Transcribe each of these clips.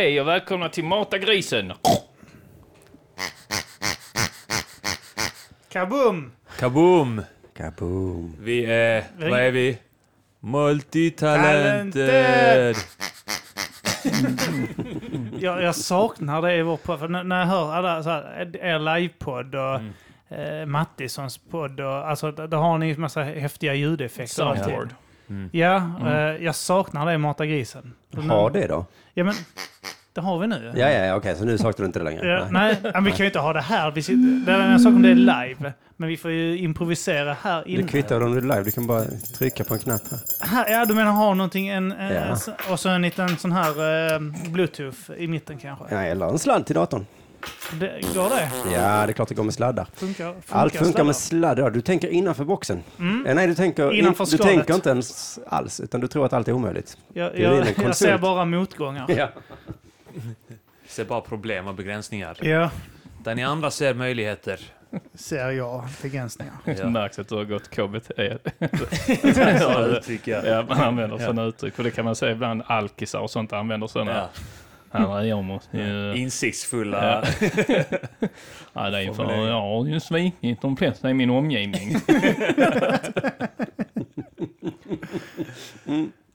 Hej och välkomna till Mata grisen. Kaboom! Kaboom! Kaboom. Vi är, Vi- vad är vi? Multitalented! Jag, jag saknar det i vår podd. För när, när jag hör alla, så här, er livepodd och eh, Mattissons podd, och, alltså, där har ni en massa häftiga ljudeffekter. alltid. Soundboard. Ja, eh, jag saknar det Mata grisen. Så nu- Ha det då. Ja, men det har vi nu. Ja, ja, ja okej, så nu saknar du inte det längre? Ja, nej, men vi kan ju inte ha det här. Vi sitter, det är en sak om det är live, men vi får ju improvisera här inne. Det kvittar om du är live, du kan bara trycka på en knapp här. Här, ja, du menar ha någonting, en, en, Ja. en, och så en liten sån här eh, bluetooth i mitten kanske. Ja, eller en sladd till datorn. Det, går det? Ja, det är klart det går med sladdar. Funkar, funkar Allt funkar sladdar? med sladdar. Du tänker innanför boxen. Mm. Eh, Nej, du tänker, Innanför du tänker inte ens alls, utan du tror att allt är omöjligt. Jag, är jag, ser bara motgångar. Ja. Ser bara problem och begränsningar. Ja, Där ni andra ser möjligheter. ser jag begränsningar. Det Ja. märks att du har gått KBT. Ja, man använder Ja. sådana uttryck. Och det kan man säga ibland alkisar och sånt använder sådana. Ja. Måste ju... Insiktsfulla. Ja, det är för jag har ju svikit de flesta i min omgivning.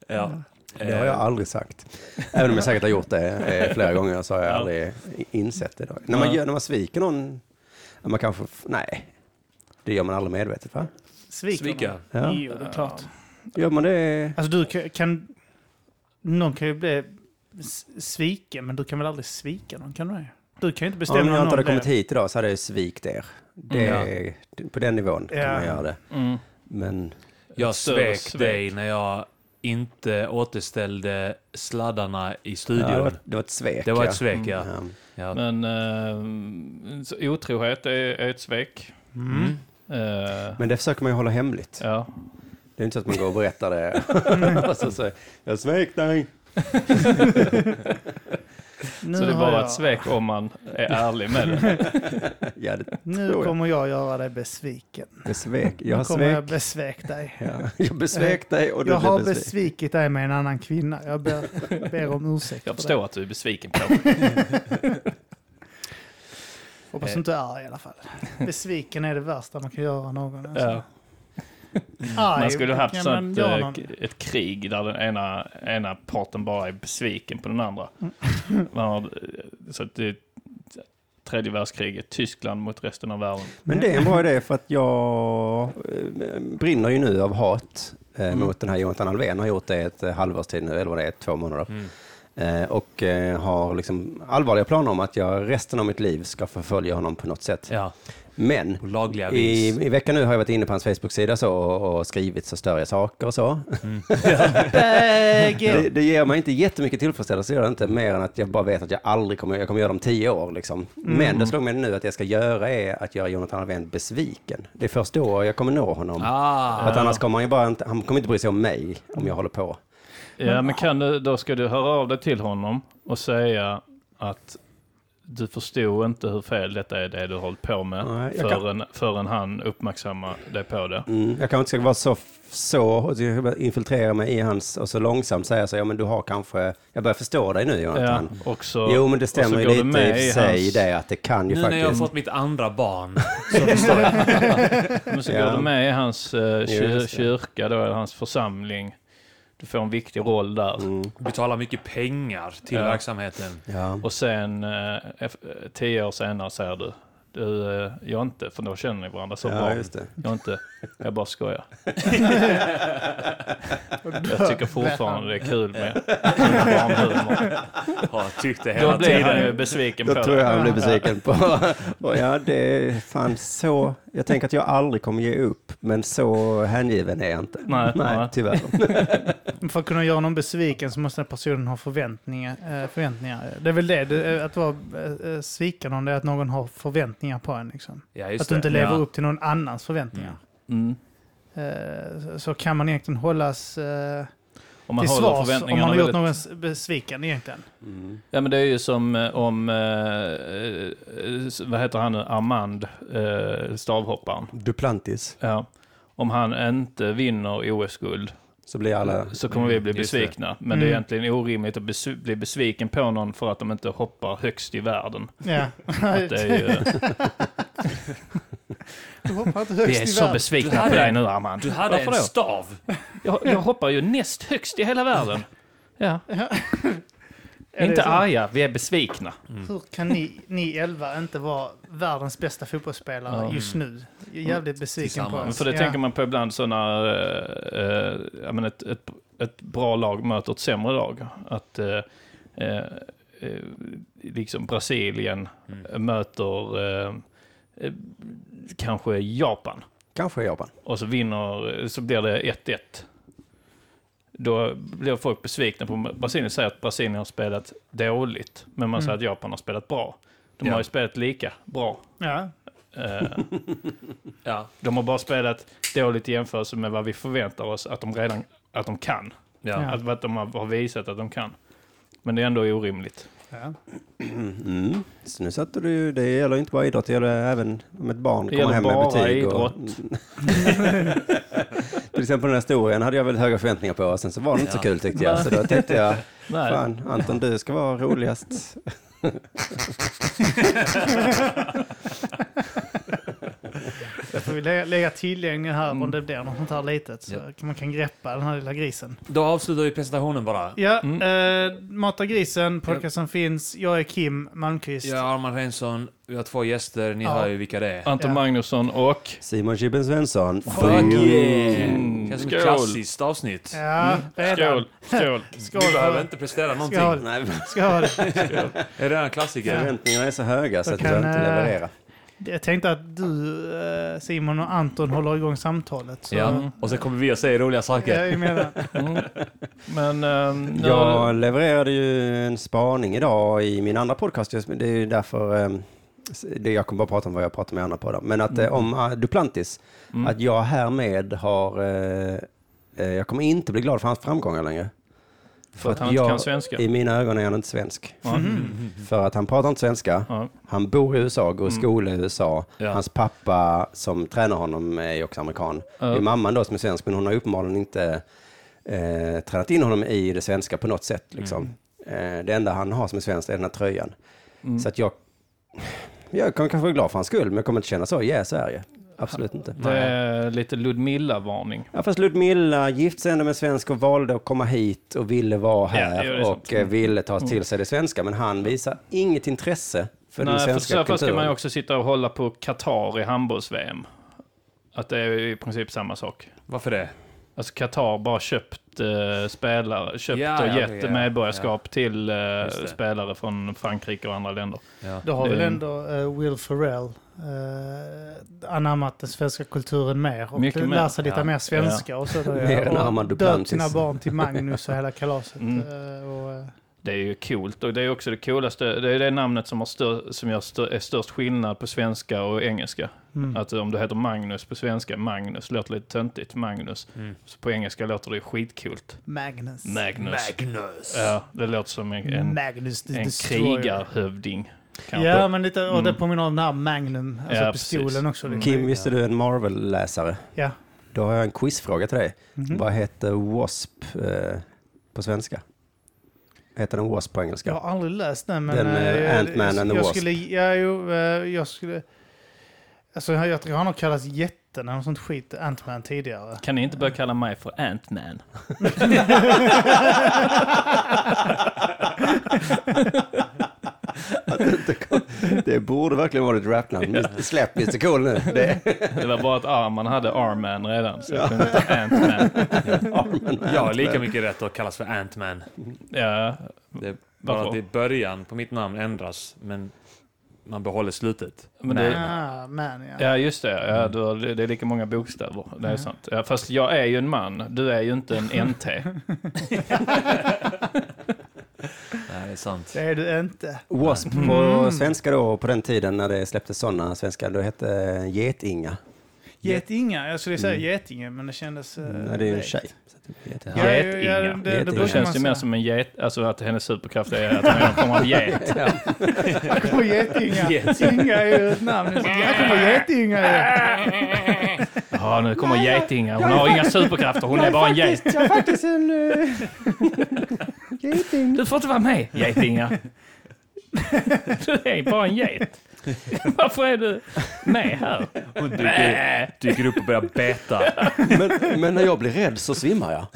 Ja. Det har jag aldrig sagt. Även om jag säkert har gjort det eh, flera gånger så har jag aldrig insett det. Då. När, man Ja. gör, när man sviker någon, ja, man kanske, nej, det gör man aldrig medvetet va? Sviker Svika. Ja. Jo, det är klart. Gör man det? Alltså du kan, kan... Någon kan ju bli s- sviken, men du kan väl aldrig svika någon? Kan du det? Du kan ju inte bestämma Om jag inte hade någon kommit hit idag så hade jag svikt er. Det, På den nivån kan Ja. man göra det. Mm. Men Jag svek svek. dig när jag inte återställde sladdarna i ja, studion. det, var, det var ett svek. Det var ja. ett svek, ja. Ja. ja. Men uh, så otrohet är, är ett svek. Mm. Eh, Men det försöker man ju hålla hemligt. ja. Det är inte så att man går och berättar det. så säger jag svek dig. Nu Så det är har bara jag- ett svek om man är ärlig med det. Ja, det, Nu tror jag. kommer jag göra dig besviken. svek. Jag Nu har kommer jag svek. besväk dig. Ja. Jag besvek dig och du Jag har blev besviken. besvikit dig med en annan kvinna. Jag ber, ber om ursäkt Jag för förstår att du är besviken på mig. Hoppas du inte är arg i alla fall. Besviken är det värsta man kan göra någon. Alltså. Ja. Arg Man skulle haft kan man sånt, eh, ett krig där den ena, ena parten bara är besviken på den andra. Man har, eh, så att det tredje världskriget, Tyskland mot resten av världen. Men det är en bra idé för att jag eh, brinner ju nu av hat Mm. mot den här Jonathan Alvén. Har gjort det ett eh, halvårs tid nu, eller vad det är, två månader. Mm. Eh, och eh, har liksom allvarliga planer om att jag resten av mitt liv ska förfölja honom på något sätt. ja. Men i, i veckan nu har jag varit inne på hans Facebook-sida så, och, och skrivit så större saker och så. Det, det ger mig inte jättemycket tillfredsställelse, gör det inte, mer än att jag bara vet att jag aldrig kommer, jag kommer göra dem tio år. Liksom. Men det slog mig nu att det jag ska göra är att göra Jonathan Alvén besviken. Det är först då jag kommer nå honom. Ah. Att annars kommer han ju bara inte, han kommer inte bry sig om mig om jag håller på. Ja, men kan du, då ska du höra av dig till honom och säga att du förstod inte hur fel detta är det du har hållit på med Nej, jag kan- förrän, förrän han uppmärksammar dig på det. Mm, jag kanske inte ska vara så, så infiltrera mig i hans och så långsamt säga så, ja men du har kanske, jag börjar förstå dig nu Ja, Jonathan. och så, Jo men det stämmer ju lite med i sig hans- det att det kan ju Nu när jag har faktiskt. fått mitt andra barn så förstår jag. Men så Ja. går du med i hans uh, kyr, kyrka, då, eller hans församling. Du får en viktig roll där. Mm, Betalar mycket pengar till Ja. verksamheten. ja. Och sen eh, eh, tio år senare säger du, du eh, jag inte, för då känner ni varandra så bra. ja, just det. Jag inte, jag bara skojar. Jag tycker fortfarande det är kul med barnhumor. Har tyckt det hela Då blir han ju tiden. besviken Då på tror jag det. han blir besviken på. Och ja, det är fan så. Jag tänker att jag aldrig kommer ge upp, men så hängiven är jag inte. Nej, nej. tyvärr. För att kunna göra någon besviken så måste den personen ha förväntningar. Eh, förväntningar. Det är väl det, det att vara eh, svika någon, det är att någon har förväntningar på en. Liksom. Ja, just Att du det. inte lever ja. upp till någon annans förväntningar. Mm. Eh, så- kan man egentligen hållas eh, Om man till svars om man har gjort väldigt- någon besviken egentligen. Mm. Ja men det är ju som eh, om, eh, eh, vad heter han nu, Armand, eh, stavhopparen. Duplantis. Ja. Om han inte vinner OS-guld Så blir alla... så kommer vi bli Mm, just det. besvikna. Men det Mm. är egentligen orimligt att bli besviken på någon för att de inte hoppar högst i världen. Ja. Att det är ju, Du hoppar inte vi högst är i så världen. besvikna på dig nu Armand. Du hade Varför en då? stav. Jag, jag hoppar ju näst högst i hela världen. Ja. Är det Inte så? arga, vi är besvikna. Hur kan ni, ni elva inte vara världens bästa fotbollsspelare Ja. just nu? Jag är jävligt besviken på oss. För det Ja. tänker man på ibland så när eh, eh, ja, men ett, ett, ett bra lag möter ett sämre lag. Att eh, eh, eh, liksom Brasilien Mm. möter eh, eh, kanske Japan. Kanske Japan. Och så vinner, så blir det 1-1. Då blir folk besvikna på Brasilien säger att Brasilien har spelat dåligt. Men man Mm. säger att Japan har spelat bra. De Ja. har ju spelat lika bra. Ja. Eh, Ja. de har bara spelat dåligt i jämförelse med vad vi förväntar oss att de redan att de kan. Ja. Att, vad de har har visat att de kan. Men det är ändå orimligt. Ja. Mm. Så nu satte du ju, det gäller inte bara idrott, det gäller även om ett barn Det kommer gäller hem med bara betyg. idrott. Till exempel den här historien hade jag väldigt höga förväntningar på och sen så var det inte så Ja. kul tyckte jag. Så då tänkte jag, fan Anton du ska vara roligast. Då får vi lä- lägga tillgänglig här Mm. om det blir något sånt här litet. Så Ja. man kan greppa den här lilla grisen. Då avslutar vi presentationen bara. Ja, Mm. eh, Mata grisen, podcasten finns. Jag är Kim Malmqvist. Jag är Armand Rensson, vi har två gäster, ni Ja. hör ju vilka det är. Anton Ja. Magnusson och... Simon Chippen Svensson. Fuck yeah! Mm. Känns som Skål. ett klassiskt avsnitt. Ja, redan. Skål! Skål! Skål Vi behöver inte prestera någonting. Skål. Nej, Skål. Är det en klassiker? förväntningarna är så höga så att jag kan, inte eh, leverera. Jag tänkte att du, eh, Simon och Anton håller igång samtalet. Så, Ja, och sen kommer vi att säga roliga saker. jag menar. Mm. Men... Um, Jag levererade ju en spaning idag i min andra podcast. Det är ju därför eh, det jag kommer bara prata om vad jag pratar med andra på. Då. Men att eh, om Duplantis, Mm. att jag härmed har... Jag kommer inte bli glad för hans framgångar längre. För att han inte jag, kan svenska. I mina ögon är han inte svensk. Ja. Mm. För att han pratar inte svenska. Ja. Han bor i USA, går i Mm. skola i USA. Ja. Hans pappa som tränar honom är också amerikan. Det är mamman då som är svensk, men hon har uppenbarligen inte eh, tränat in honom i det svenska på något sätt. Liksom. Eh, det enda han har som är svenskt är den här tröjan. Mm. Så att jag, jag kan kanske vara glad för hans skull, men jag kommer inte känna så, ja, Sverige. Absolut inte. Det är lite Ludmilla-varning. Ja, fast Ludmilla gifte sig ändå med svensk och valde att komma hit och ville vara här ja, är sant. och eh, ville ta till sig det svenska, men han visar inget intresse för den Nej, för svenska så fall ska kulturen. man ju också sitta och hålla på Qatar i handbolls-VM. Att det är i princip samma sak. Varför det? Alltså Qatar bara köpt eh, spelare, köpt Ja, och ja, gett ja. medborgarskap till eh, spelare från Frankrike och andra länder. Ja. Då har väl ändå eh, Will Ferrell eh, anammat den svenska kulturen mer och Mycket lär sig lite Ja. mer svenska och sådär. Mer än Armand döpt sina barn till Magnus och hela kalaset. Mm. eh, och, eh, Det är ju coolt och det är också det coolaste. Det är det namnet som, har stör, som gör stör, är störst skillnad på svenska och engelska. mm. Att om du heter Magnus på svenska, Magnus låter lite töntigt, Magnus. Mm. Så på engelska låter det skitcoolt. Magnus. Magnus. Magnus. Ja, det låter som en, en, Magnus en krigarhövding. Kanske. Ja, men lite, och det Mm. påminner om den här Magnum, alltså Ja, pistolen precis. också. Mm. Liksom. Kim, visste du är en Marvel-läsare? Ja. Då har jag en quizfråga till dig. Mhm. Vad heter W.A.S.P. Eh, på svenska? Heter den W.A.S.P. på engelska? Jag har aldrig läst den, men... Den, eh, eh, Ant-Man and the jag Wasp. Skulle, ja, jo, eh, jag skulle... Alltså, jag, jag tror han har kallats jätten eller något sånt skit, Ant-Man, tidigare. Kan ni inte börja kalla mig för Ant-Man? Det borde verkligen vara ett rapnamn. Släpp Mr Cool nu. Det Det var bara att Arman hade Arman redan, så jag kunde ta Ant-Man. är Jag har lika mycket rätt att kallas för Ant-Man. Ja, Det är bara Varför? att det i början på mitt namn ändras, men man behåller slutet. men det, Ah, man, ja. ja just det. Ja, du har, det är lika många bokstäver. Det är sant. Ja, fast jag är ju en man. Du är ju inte en NT. Nej, det är sant. Det är du inte. W.A.S.P. på Mm. svenska då, på den tiden när det släpptes sådana svenska, då hette Getinga. Getinga. Jag skulle säga Mm. Getinge, men det kändes... Nej, det är ju en tjej. Det Getinga. Ja, Getinga. det, det, Getinga. Då brukar känns det mer som en get, alltså att hennes superkraft är att hon form av get. Ja. Här kommer Getinga. Getinga. Inga är ju ett namn. Här kommer Getinga. ju. Ja, nu kommer getingar. Hon har inga superkrafter. Hon är bara en get. Jag är faktiskt en uh, geting. Du får inte vara med, getingar. Du är bara en get. Varför är du med här? Hon dyker, dyker upp och börjar beta. Men, men när jag blir rädd så svimmar jag.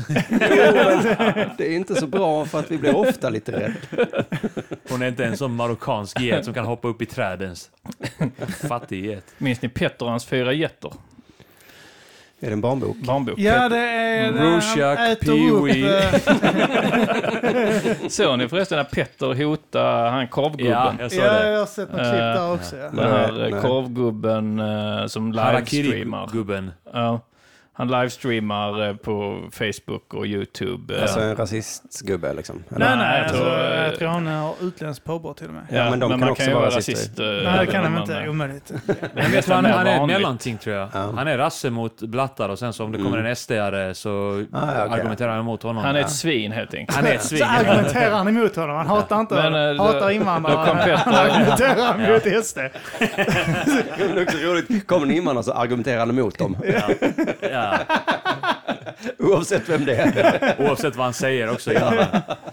Det är inte så bra för att vi blir ofta lite rädd. Hon är inte en sån marockansk get som kan hoppa upp i träd ens. Fattig get. Minns ni Petter och hans fyra getter? Är det en barnbok? Barnbok. Ja, det är... när han Rorschach, äter Pee-wee. upp, eh, Såg ni förresten när Petter hotade han korvgubben? Ja, jag sa Ja, det. jag har sett något Eh, klipp där också. Ja. Den här Nej, eh, nej. korvgubben eh, som livestreamar. Harakiri-gubben. Ja, han livestreamar eh, på Facebook och YouTube. eh, Alltså en rasistgubbe liksom? Eller? Nej, nej, jag alltså, tror, eh, jag tror han har utländskt påbrott till och med. Ja, men de kan man också ju vara rasister. rasist. eh, Nej, det kan de inte. eh, Omöjligt. Men jag tror han, han är ett mellanting tror jag. Ja. Han är rasse mot blattar och sen så om det kommer Mm. en SD-are så Ah, ja, okej. argumenterar han emot honom. Han är ett svin helt enkelt. Han är ett svin. Så argumenterar han emot honom. Han hatar inte Men, eh, hatar då- då invandrare. kom Petter- Han argumenterar mot SD. Det är också roligt. Kommer en invandrare så argumenterar han emot dem. Ja. Oavsett vem det är. Oavsett vad han säger också innan.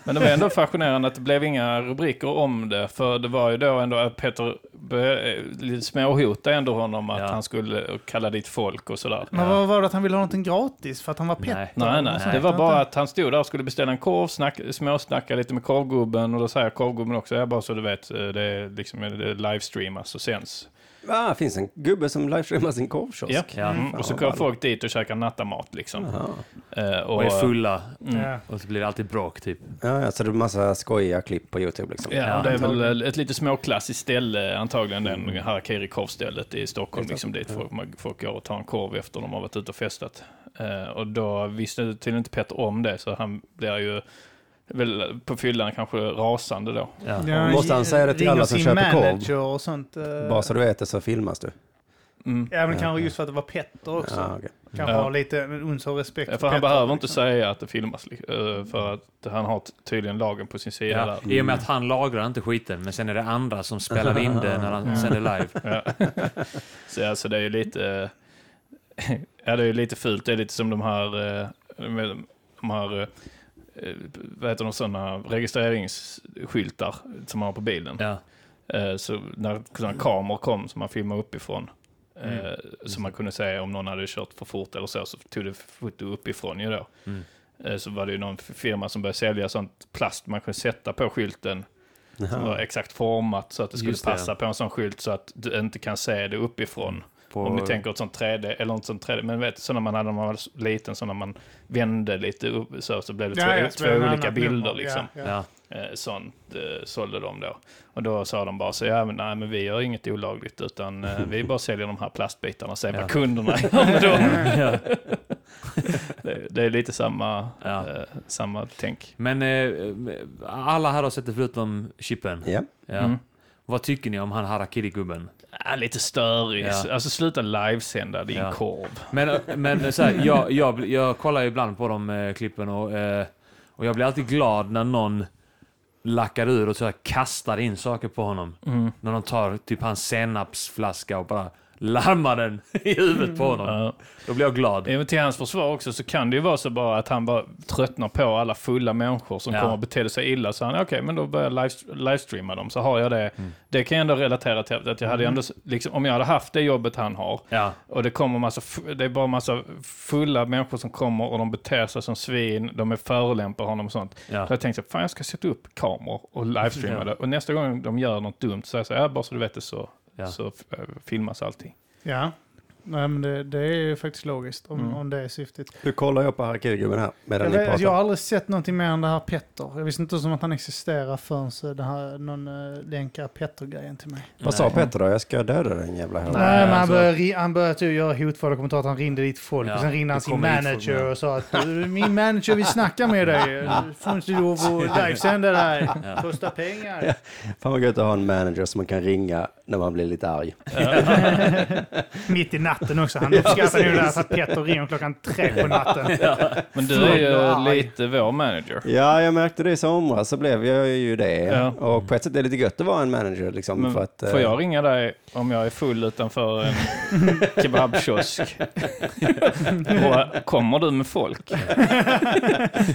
Men det var ändå fascinerande att det blev inga rubriker om det. För det var ju då ändå att Petter började- lite småhotade ändå honom att Ja. han skulle kalla dit folk och sådär. Men vad var det att han ville ha någonting gratis för att han var Nej. Petter? Nej, nej. Så Det var bara att han stod där och skulle beställa en korv, snack, småsnacka lite med korvgubben och då säger korvgubben också, ja bara så du vet, eh, det är liksom det livestreamas och sänds. Ah, finns en gubbe som livestreamar sin korvkiosk. Ja. Ja. Mm. Och så kommer folk dit och käkar nattamat liksom. Jaha. Eh, Och är fulla. Mm. Och så blir det alltid bråk typ. Ja, ja, så det är massa skojiga klipp på YouTube liksom. Ja, Ja, och det är väl ett lite småklassiskt ställe, antagligen den harakiri-korvstället i Stockholm, liksom dit folk, folk går och tar en korv efter de har varit ute och festat. Eh, och då visste tydligen inte Petter om det, så han blir ju väl på fyllan kanske rasande då. Ja. Ja, Måste han säga det till alla som köper korv? och sånt. eh, Bara så du vet det så filmas du. Mm. Ja, men kanske just för att det var Petter också. Ja, okej. Kanske Ja. ha lite uns av respekt Ja, för han Petter, behöver liksom. inte säga att det filmas, eh, för att han har tydligen lagen på sin sida Ja. där. I och med att han lagrar inte skiten, men sen är det andra som spelar in det när han sänder live. Ja. så alltså det är ju lite... ja, det är ju lite fult. Det är lite som de här... eh, De här... eh, Vad heter de sådana registreringsskyltar som man har på bilen. Ja. Eh, Så när sådana kameror kom som man filmade uppifrån. eh, Mm. Så man kunde se om någon hade kört för fort eller så, så tog det foto uppifrån ju då. Mm. Så var det ju någon firma som började sälja sånt plast man kunde sätta på skylten. Som var exakt format så att det skulle det, passa på en sån skylt så att du inte kan se det uppifrån. På, Om ni tänker ett sånt 3D, eller något sånt 3D, men vet, så när man hade när man var liten, så när man vände lite upp så, så blev det två, Ja, ja, två spelar en olika annan bilder liksom. Ja, ja. Ja. Eh, sånt eh, sålde de då. Och då sa de bara så, ja men nej men vi gör inget olagligt utan eh, vi bara säljer de här plastbitarna och ser Ja. vad kunderna gör med dem. Ja. det, det är lite samma, Ja. eh, samma tänk. Men eh, alla här har sett det förutom Chippen. Ja. Ja. Mm. Vad tycker ni om han Harakiri-gubben? Ja, lite störig. Ja. Alltså sluta livesända din Ja. korv. Men, men så här, jag, jag, jag kollar ibland på de eh, klippen och, eh, och jag blir alltid glad när någon lackar ur och så här kastar in saker på honom. Mm. När de tar typ hans senapsflaska och bara larmar den i huvudet på honom. Ja. Då blir jag glad. Även till hans försvar också så kan det ju vara så bara att han bara tröttnar på alla fulla människor som Ja. kommer att bete sig illa. Så han, okej, men då börjar jag live, livestreama dem. Så har jag det. Mm. Det kan jag ändå relatera till. Att jag hade ändå, liksom, om jag hade haft det jobbet han har Ja, och det kommer massa, det är bara massa fulla människor som kommer och de beter sig som svin, de är förolämpar honom och sånt. ja. Så jag tänkte, fan jag ska sätta upp kameror och livestreama det. Och nästa gång de gör något dumt så säger jag så här, ja, bara så du vet det så, Ja. så eh, filmas allting. Ja. Nej, men det, det är ju faktiskt logiskt om, Mm. om det är syftet. Nu kollar jag på Harakiri-gubben här medan Jag, ni pratar. jag har aldrig sett någonting mer än det här Petter. Jag visste inte som att han existerar förrän så det här, någon uh, länkar Petter-grejen till mig. Vad sa Petter då? Jag ska döda den jävla Nej, hönan. men han alltså- började, han började typ göra hotfulla kommentarer att han ringde dit folk Ja, och sen ringde han det sin manager och sa att "Du, min manager vill snacka med dig. Får inte lov att livesända dig. Ja. Kostar pengar. Fan vad gött att ha en manager som man kan ringa när man blir lite arg. Mitt i natten. Natten också. Han uppskattar nog det här att Petter ringer klockan tre på natten. Men du är ju och lite vår manager. Ja, jag märkte det i somras så blev jag ju det. Ja. Och på ett sätt är det lite gött att vara en manager liksom. Men för att, eh, får jag ringa dig om jag är full utanför en kebabkiosk? Och kommer du med folk?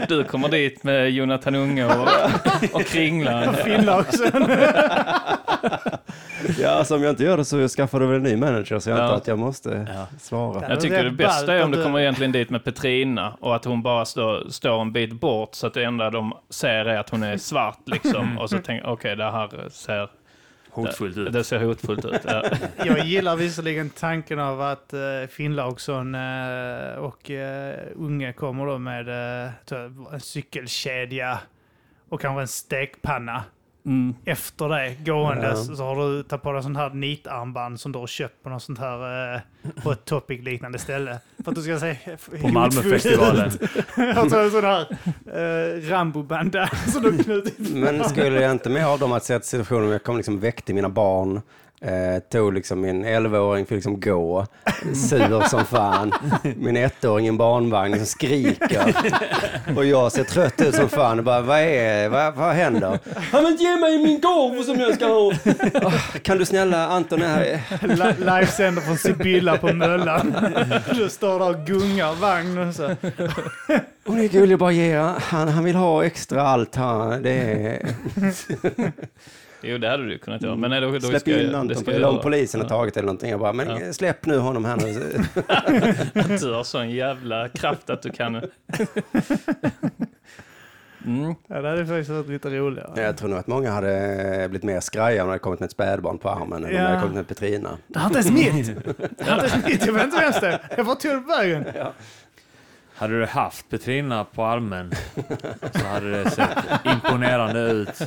Du kommer dit med Jonathan Unge och, och Kringlan. Finland också. Ja, alltså om jag inte gör det så skaffar du väl en ny manager så jag Ja. antar att jag måste Ja. svara. Jag tycker det bästa är om du kommer egentligen dit med Petrina och att hon bara står, står en bit bort så att det enda de ser är att hon är svart liksom. Och så tänker okej det här ser, Hotfullt ut. det ser hotfullt ut. Ja. Jag gillar visserligen tanken av att uh, Finnlaugsson eh, och uh, Unge kommer då med eh, en cykelkedja och kanske en stekpanna. Mm. Efter det, gåendes, Ja. så har du tagit på dig sånt här nitarmband som du har köpt på något sånt här eh, på ett Topic-liknande ställe. För att du ska se På Malmöfestivalen. Tror en sån här uh, Rambo-banda som du knutit. Men skulle jag inte med av dem att se att situationen jag kom liksom väckte mina barn, eh, tog liksom min 11-åring fick liksom gå, sur som fan. Min ettåring i en barnvagn som skriker. Och jag ser trött ut som fan och bara, vad är vad, vad händer? Ja men ge mig min gåva som jag ska ha! "Ah, Kan du snälla Anton, är här. Li- Livesänder från Sibylla på Möllan. Du står där och gungar vagnen så. hon är gullig bara ge, han, han vill ha extra allt han, det är... Jo, det hade du kunnat göra. Men nej, då, då Släpp ska in det Anton, ska eller om polisen har tagit eller någonting. Jag bara, men Ja. släpp nu honom här nu. Du har sån jävla kraft att du kan... Mm. Ja, det hade faktiskt varit lite roligare. Jag tror nog att många hade blivit mer skraja om det hade kommit med ett spädbarn på armen än om det Ja. hade kommit med Petrina. Det har inte ens mitt! Det har inte ens mitt, jag vet inte vems det. Jag var tog på vägen. Hade du haft Petrina på armen så hade det sett imponerande ut.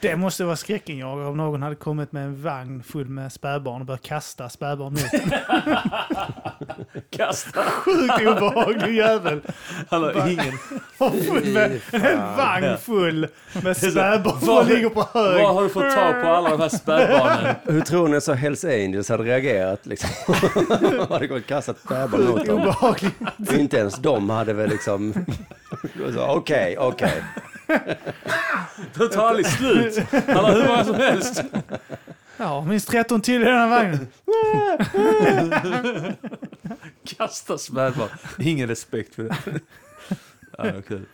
Det måste vara skräckinjagare om någon hade kommit med en vagn full med spädbarn och börjat kasta spädbarn mot den. Kasta! Sjukt obehaglig jävel. Hallå, ingen. Och full med, en hel vagn full med spädbarn som Vad- ligger på hög. Var har du fått tag på alla de här spädbarnen? Hur tror ni så Hells Angels hade reagerat liksom? hade gått och kastat spädbarn mot dem. obehagligt. Inte ens de hade väl liksom... så, Okej, okej. Det tar aldrig slut. Han har hur många som helst. Ja, minst 13 till i den här vagnen. Kasta spädbarn. Ingen respekt för det. Ja, det var kul.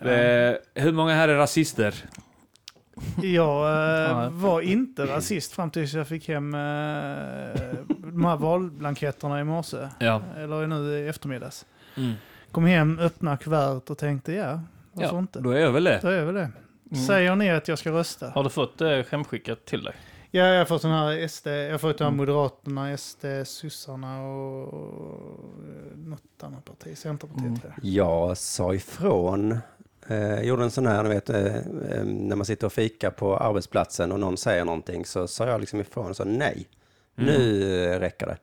Eh, hur många här är rasister? Jag eh, var inte rasist fram tills jag fick hem eh, de här valblanketterna i morse. Ja. Eller nu i eftermiddags. Mm. Kom hem, öppnade kuvertet och tänkte ja, varför ja inte? då är jag väl det. Då är väl det. Mm. Säger ni att jag ska rösta? Har du fått det hemskickat till dig? Ja, jag har fått den här SD, jag har fått den här Mm. Moderaterna, SD, sossarna och, och något annat parti, Centerpartiet Mm. tror jag. Jag sa ifrån. Eh, gjorde en sån här, vet, eh, eh, när man sitter och fikar på arbetsplatsen och någon säger någonting så sa jag liksom ifrån och sa nej. Nu eh, räcker det.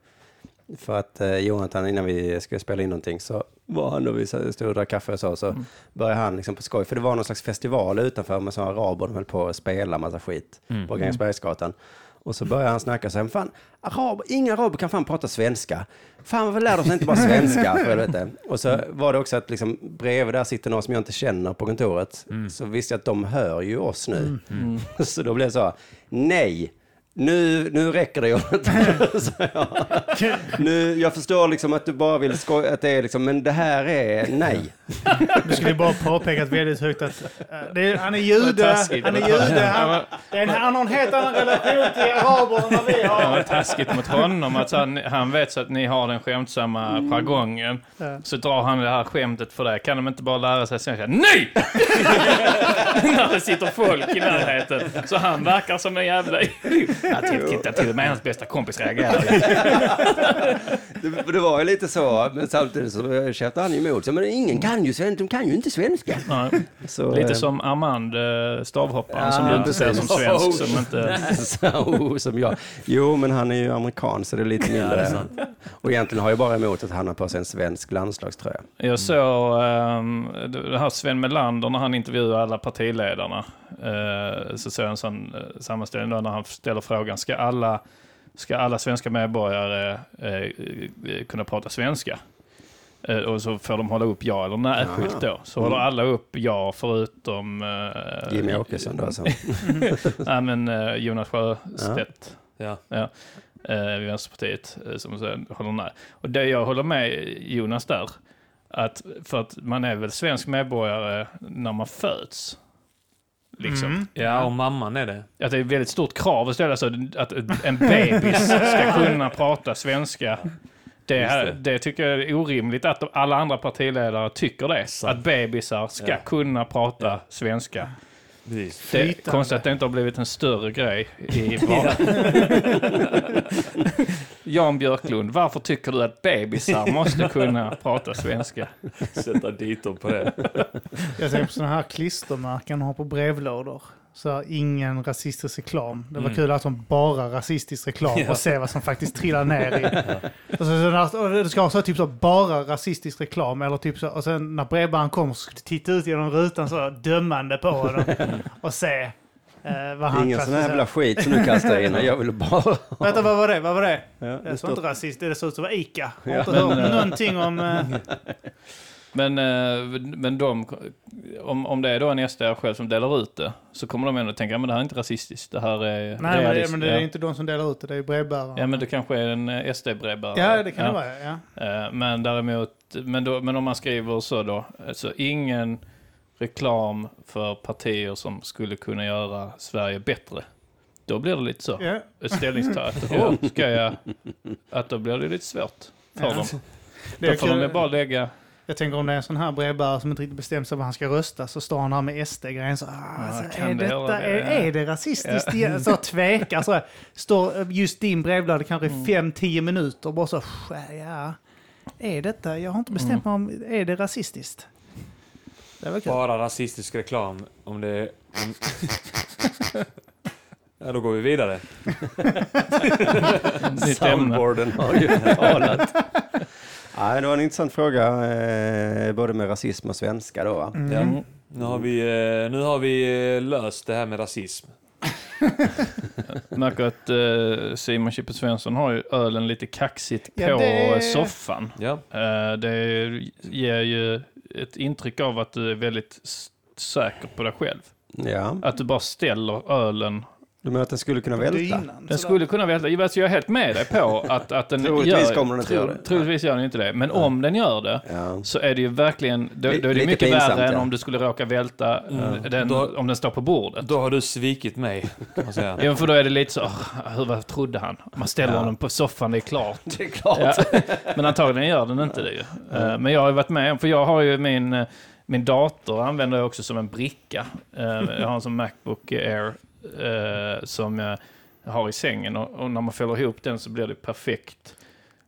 För att eh, Jonathan, innan vi skulle spela in någonting så var han och vi stod och drack kaffe och så, så Mm. började han liksom på skoj, för det var någon slags festival utanför med sådana araber, de höll på att spela massa skit Mm. på Grängesbergsgatan. Och så började han snacka så här, fan, arab, inga araber kan fan prata svenska. Fan, varför lär de sig inte bara svenska? För helvete. Och så var det också att liksom, bredvid där sitter några som jag inte känner på kontoret. Så visste jag att de hör ju oss nu. Mm. Så då blev det så, nej, nu, nu räcker det Jonathan. Så jag, nu, jag förstår liksom att du bara vill skoja, att det är liksom, men det här är nej. Du skulle bara påpekat väldigt högt att eh, det är, han är jude, han är jude, han, det är en, han har en helt annan relation till araberna än vad vi Det var har. taskigt mot honom att han, han vet så att ni har den skämtsamma jargongen. Ja. Så drar han det här skämtet för det. Kan de inte bara lära sig svenska? Nej! När det sitter folk i närheten. Så han verkar som en jävla... Ja, titta, till och med hans bästa kompis reagerar. Det, det var ju lite så, men samtidigt så käftade han emot. Så, men ingen kan ju svenska, de kan ju inte svenska. Nej. Så, Lite eh, som Armand, eh, stavhopparen, Ja, som du inte ser som svensk. Som inte... så, som jag. Jo, men han är ju amerikan så det är lite Ja, mindre. sant. och egentligen har jag bara emot att han har på sig en svensk landslagströja. Jag såg um, det här Sven Melander när han intervjuar alla partiledarna. Eh, så såg jag en sån uh, sammanställning då när han ställer frågan, ska alla ska alla svenska medborgare eh, eh, kunna prata svenska. Eh, och så får de hålla upp ja eller nej-skylt då. Så håller alla upp ja förutom... Eh, Jimmy Åkesson då alltså. Nej men eh, Jonas Sjöstedt Ja. eh, i Vänsterpartiet eh, som sen håller nej. Och det jag håller med Jonas där, att för att man är väl svensk medborgare när man föds. Liksom. Mm. ja, och mamman är det. Att det är ett väldigt stort krav att ställa sig att en bebis ska kunna prata svenska. Det, här, Just det tycker jag är orimligt att alla andra partiledare tycker det. Sant. Att bebisar ska Ja. kunna prata Ja. svenska. Precis. Det är konstigt att det inte har blivit en större grej i vardagen. Jan Björklund, varför tycker du att bebisar måste kunna prata svenska? Sätta dit dem på det. Jag tänker på sådana här klistermärken har på brevlådor. Så här, ingen rasistisk reklam. Det var Mm. kul att de bara rasistisk reklam Ja. och se vad som faktiskt trillar ner i. och när, och det ska vara så typ så bara rasistisk reklam eller typ så, och sen när brevbäraren kommer så ska du titta ut genom rutan så dömande på honom och se eh, vad han Ingen sån här jävla skit som du kastar in. Jag vill bara... Vänta, vad var det? Vad var det? Ja, Det det såg inte står... rasist det såg ut som Ica. Jag har Ja. inte Men, hört någonting om... Eh, Men, eh, men de, om, om det är då en SD själv som delar ut det, så kommer de ändå tänka, men det här är inte rasistiskt, det här är nej, men det, realistiskt." men det är ja. inte de som delar ut det, det är brevbäraren. Ja, men det kanske är en eh, SD-brevbärare. Ja, det kan det vara. Ja. Eh, Men däremot, men, då, men om man skriver så då, alltså ingen reklam för partier som skulle kunna göra Sverige bättre. Då blir det lite så. Ja. Ett ställningstagande. Då ska jag, att då blir det lite svårt för Ja. dem. Då får de bara lägga, Jag tänker om det är en sån här brevbärare som inte riktigt bestämt sig vad han ska rösta så står han här med SD-grejen så ah, alltså, kan är, det detta, det? är, är det rasistiskt? igen? Så tvekar så står just din brevlåda kanske Mm. i fem, tio minuter bara så ja, är detta, jag har inte bestämt mig om, är det rasistiskt? Det. Bara rasistisk reklam om det... Om... ja, då går vi vidare. Soundboarden har ju talat. Nej, det var en intressant fråga, eh, både med rasism och svenska då. va? Mm. Ja. Nu har vi, eh, nu har vi eh, löst det här med rasism. Jag märker att eh, Simon Chippe Svensson har ju ölen lite kaxigt på Ja, det- soffan. Ja. Eh, det ger ju ett intryck av att du är väldigt säker på dig själv. Ja, Att du bara ställer ölen. Du menar att den skulle kunna välta? Dynan, Den sådär. skulle kunna välta. Jag vet, Jag är helt med dig på att, att den Troligtvis gör... kommer den inte göra det. Troligtvis gör den inte det. Men om den gör det Ja. så är det ju verkligen... Då, då är det Lite mycket pinsamt, värre än ja. om du skulle råka välta eh, Mm. den, Då- om den står på bordet. Då har du svikit mig, kan man säga. Ja, för då är det lite så, "Åh, hur vad trodde han? Man ställer Ja. honom på soffan, det är klart. Det är klart. Ja, men antagligen gör den inte det ju. Eh, Men jag har ju varit med om, för jag har ju min, eh, min dator använder jag också som en bricka. Eh, Jag har en sån Macbook Air eh, som jag har i sängen och, och när man fäller ihop den så blir det perfekt.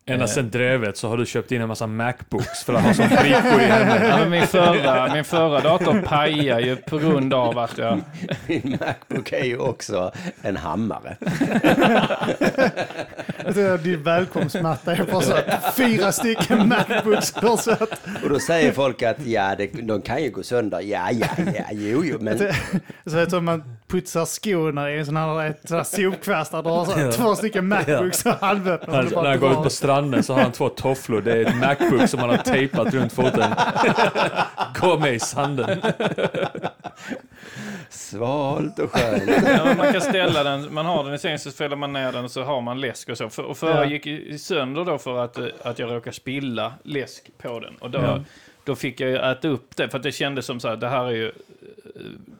Ända Eh. sedan drevet så har du köpt in en massa Macbooks för att ha som brickor i hemmet. Ja, men min, förra, min förra dator pajade ju på grund av att jag... Min Macbook är ju också en hammare. Jag Din välkomstmatta är bara så fyra stycken Macbooks. Och då säger folk att ja, det, de kan ju gå sönder. Ja, ja, ja, jo, jo, men Så jag tror man putsar skorna i en sån här, ett sån här sopkvast där du har så här, Ja. två stycken Macbooks halvöppna. Bara när han går ut drar. på stranden så har han två tofflor. Det är ett Macbook som han har tejpat runt foten. Gå med i sanden. svalt och skönt. Ja, man kan ställa den, man har den i sängen så fäller man ner den och så har man läsk och så. För, och förra Ja. gick i sönder då för att, att jag råkade spilla läsk på den. Och då, Ja. då fick jag ju äta upp det, för att det kändes som så här, det här är ju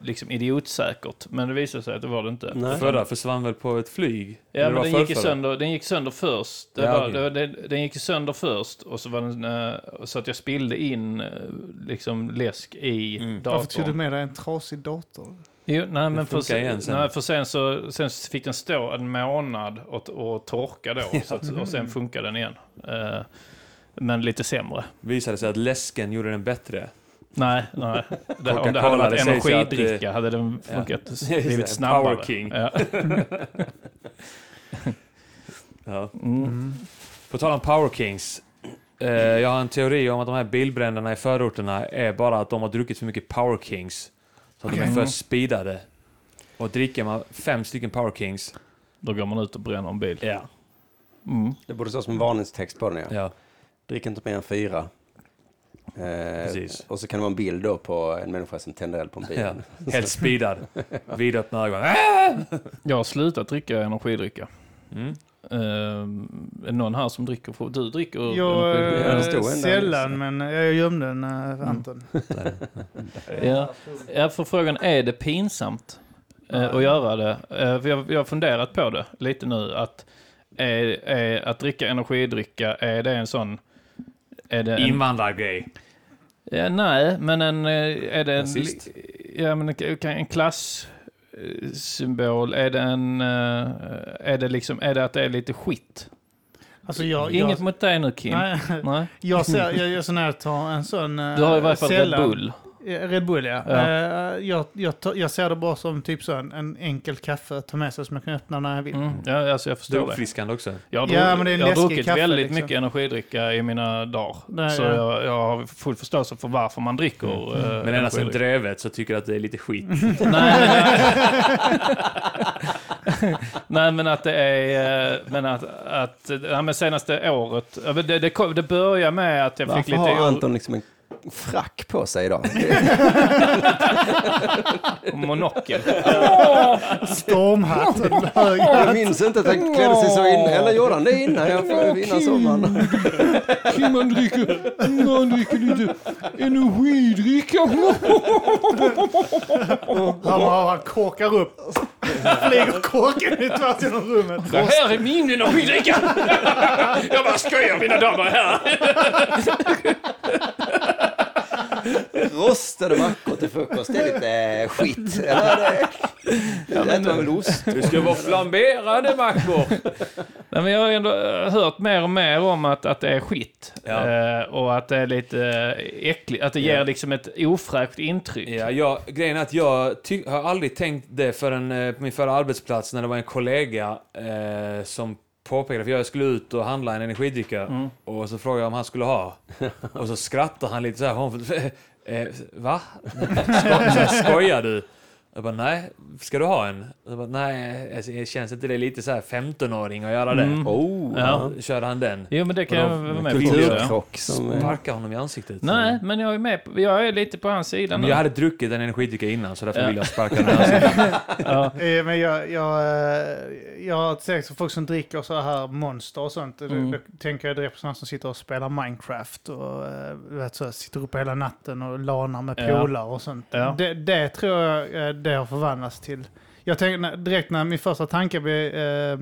liksom idiotsäkert. Men det visade sig att det var det inte. Nej. Förra försvann väl på ett flyg? Ja, men den gick, förrförra? sönder, den gick sönder först. Det Ja, var, var, det, den gick sönder först och så var den, eh, så att jag spillde in eh, liksom läsk i Mm. Varför tog du datorn. med dig en trasig dator? Jo, nej, men för, funkar sen. Nej, för sen så sen fick den stå en månad och, och torka då. Så att, och sen funkar den igen. Eh, men lite sämre. Visade sig att läsken gjorde den bättre. Nej, nej. Det, om det hade varit att, energidricka eh, hade den ja. funkat, det, blivit snabbare. Power King. Ja. Ja. Mm. På tal om Power Kings. Eh, jag har en teori om att de här bilbränderna i förorterna är bara att de har druckit för mycket Power Kings. Så att de är för speedade. Och dricker man fem stycken Power Kings Då går man ut och bränner en bil. Ja. Mm. Det borde stå som varningstext på den, ja. ja. Drick inte mer än fyra. Eh, Precis. och så kan det vara en bild då på en människa som tänder eld på en bil. ja. Helt speedad. Vidöppna ögon. Jag har slutat dricka energidricka. Mm. Uh, är det någon här som dricker? Du dricker Jag, eh, där. sällan, men jag gömde den för Anton. Ja. ja, för frågan är det pinsamt eh, att göra det? För jag, jag har funderat på det lite nu. Att, är, är, att dricka energidricka, är det en sån... Är det en, Invandrargrej. ja, nej, men en, eh, är det en, ja, men en, en klass eh, symbol, är det en, eh, är det liksom, är det att det är lite skit? Alltså jag, Inget jag, mot dig nu Kim. nej, Nej. jag, ser, jag gör sån här, tar en sån... Du har i varje fall Red Bull. Ja, Red Bull ja. Ja. Eh, jag, jag, tar- jag ser det bara som typ så en, en enkel kaffe att ta med sig som jag kan öppna när jag vill. Mm, ja, alltså jag Det är förstår det. uppfriskande också. Jag har, Ja, men det är en jag har druckit kaffe, väldigt liksom. mycket energidricka i mina dagar. Nej, så ja. Mm. jag, jag har full förståelse för varför man dricker eh, Men ända energidryck. drevet så tycker jag att det är lite skit. Nej, men, nej, men att det är... eh, Men att... att ja, men senaste året... Det, det, kom, det börjar med att jag fick Varför lite... har Anton liksom en frack på sig idag? Monokel. Stormhatt. Jag minns inte att han klädde sig så innan. Eller gjorde han det innan, jag, innan sommaren? Kim, man dricker, man dricker lite energidricka. Han, han korkar upp. Flyger korken ut tvärs genom rummet. Det här är min energidricka! Jag bara skojar mina damer herrar. Rostade mackor till frukost, det är lite skit. Är det... Ja, men, äter väl ost? Det ska vara flamberade mackor. Nej, men jag har ändå eh, hört mer och mer om att, att det är skit. Ja. Eh, och att det är lite eh, äckligt. Att det ger Ja. liksom ett ofräscht intryck. Ja, jag, grejen är att jag ty- har aldrig tänkt det förrän eh, på min förra arbetsplats när det var en kollega eh, som påpekade, för jag skulle ut och handla en energidricka Mm. och så frågade jag om han skulle ha. Och så skrattade han lite så här. hon- Eh, va? Sko- skojar du? Jag bara, nej, ska du ha en? Jag bara, nej, alltså, det känns inte det lite så här 15-åring att göra det? Mm. Oh, Ja. Ja. Körde han den? Jo, men det kan Och jag vara med på. Kulturkrock eh, Sparka honom i ansiktet. Nej, men jag är med på, Jag är lite på hans sida Men nu. jag hade druckit en energidricka innan så därför Ja. vill jag sparka honom i ansiktet. Ja. Eh, Men jag, jag, eh, jag har sett så folk som dricker så här monster och sånt. Då- Mm. Då tänker jag direkt på sådana som sitter och spelar Minecraft och eh, vet, så, sitter uppe hela natten och lanar med Ja. polare och sånt. Ja. Det, det tror jag eh, det har förvandlats till. Jag tänkte direkt när min första tanke blev eh,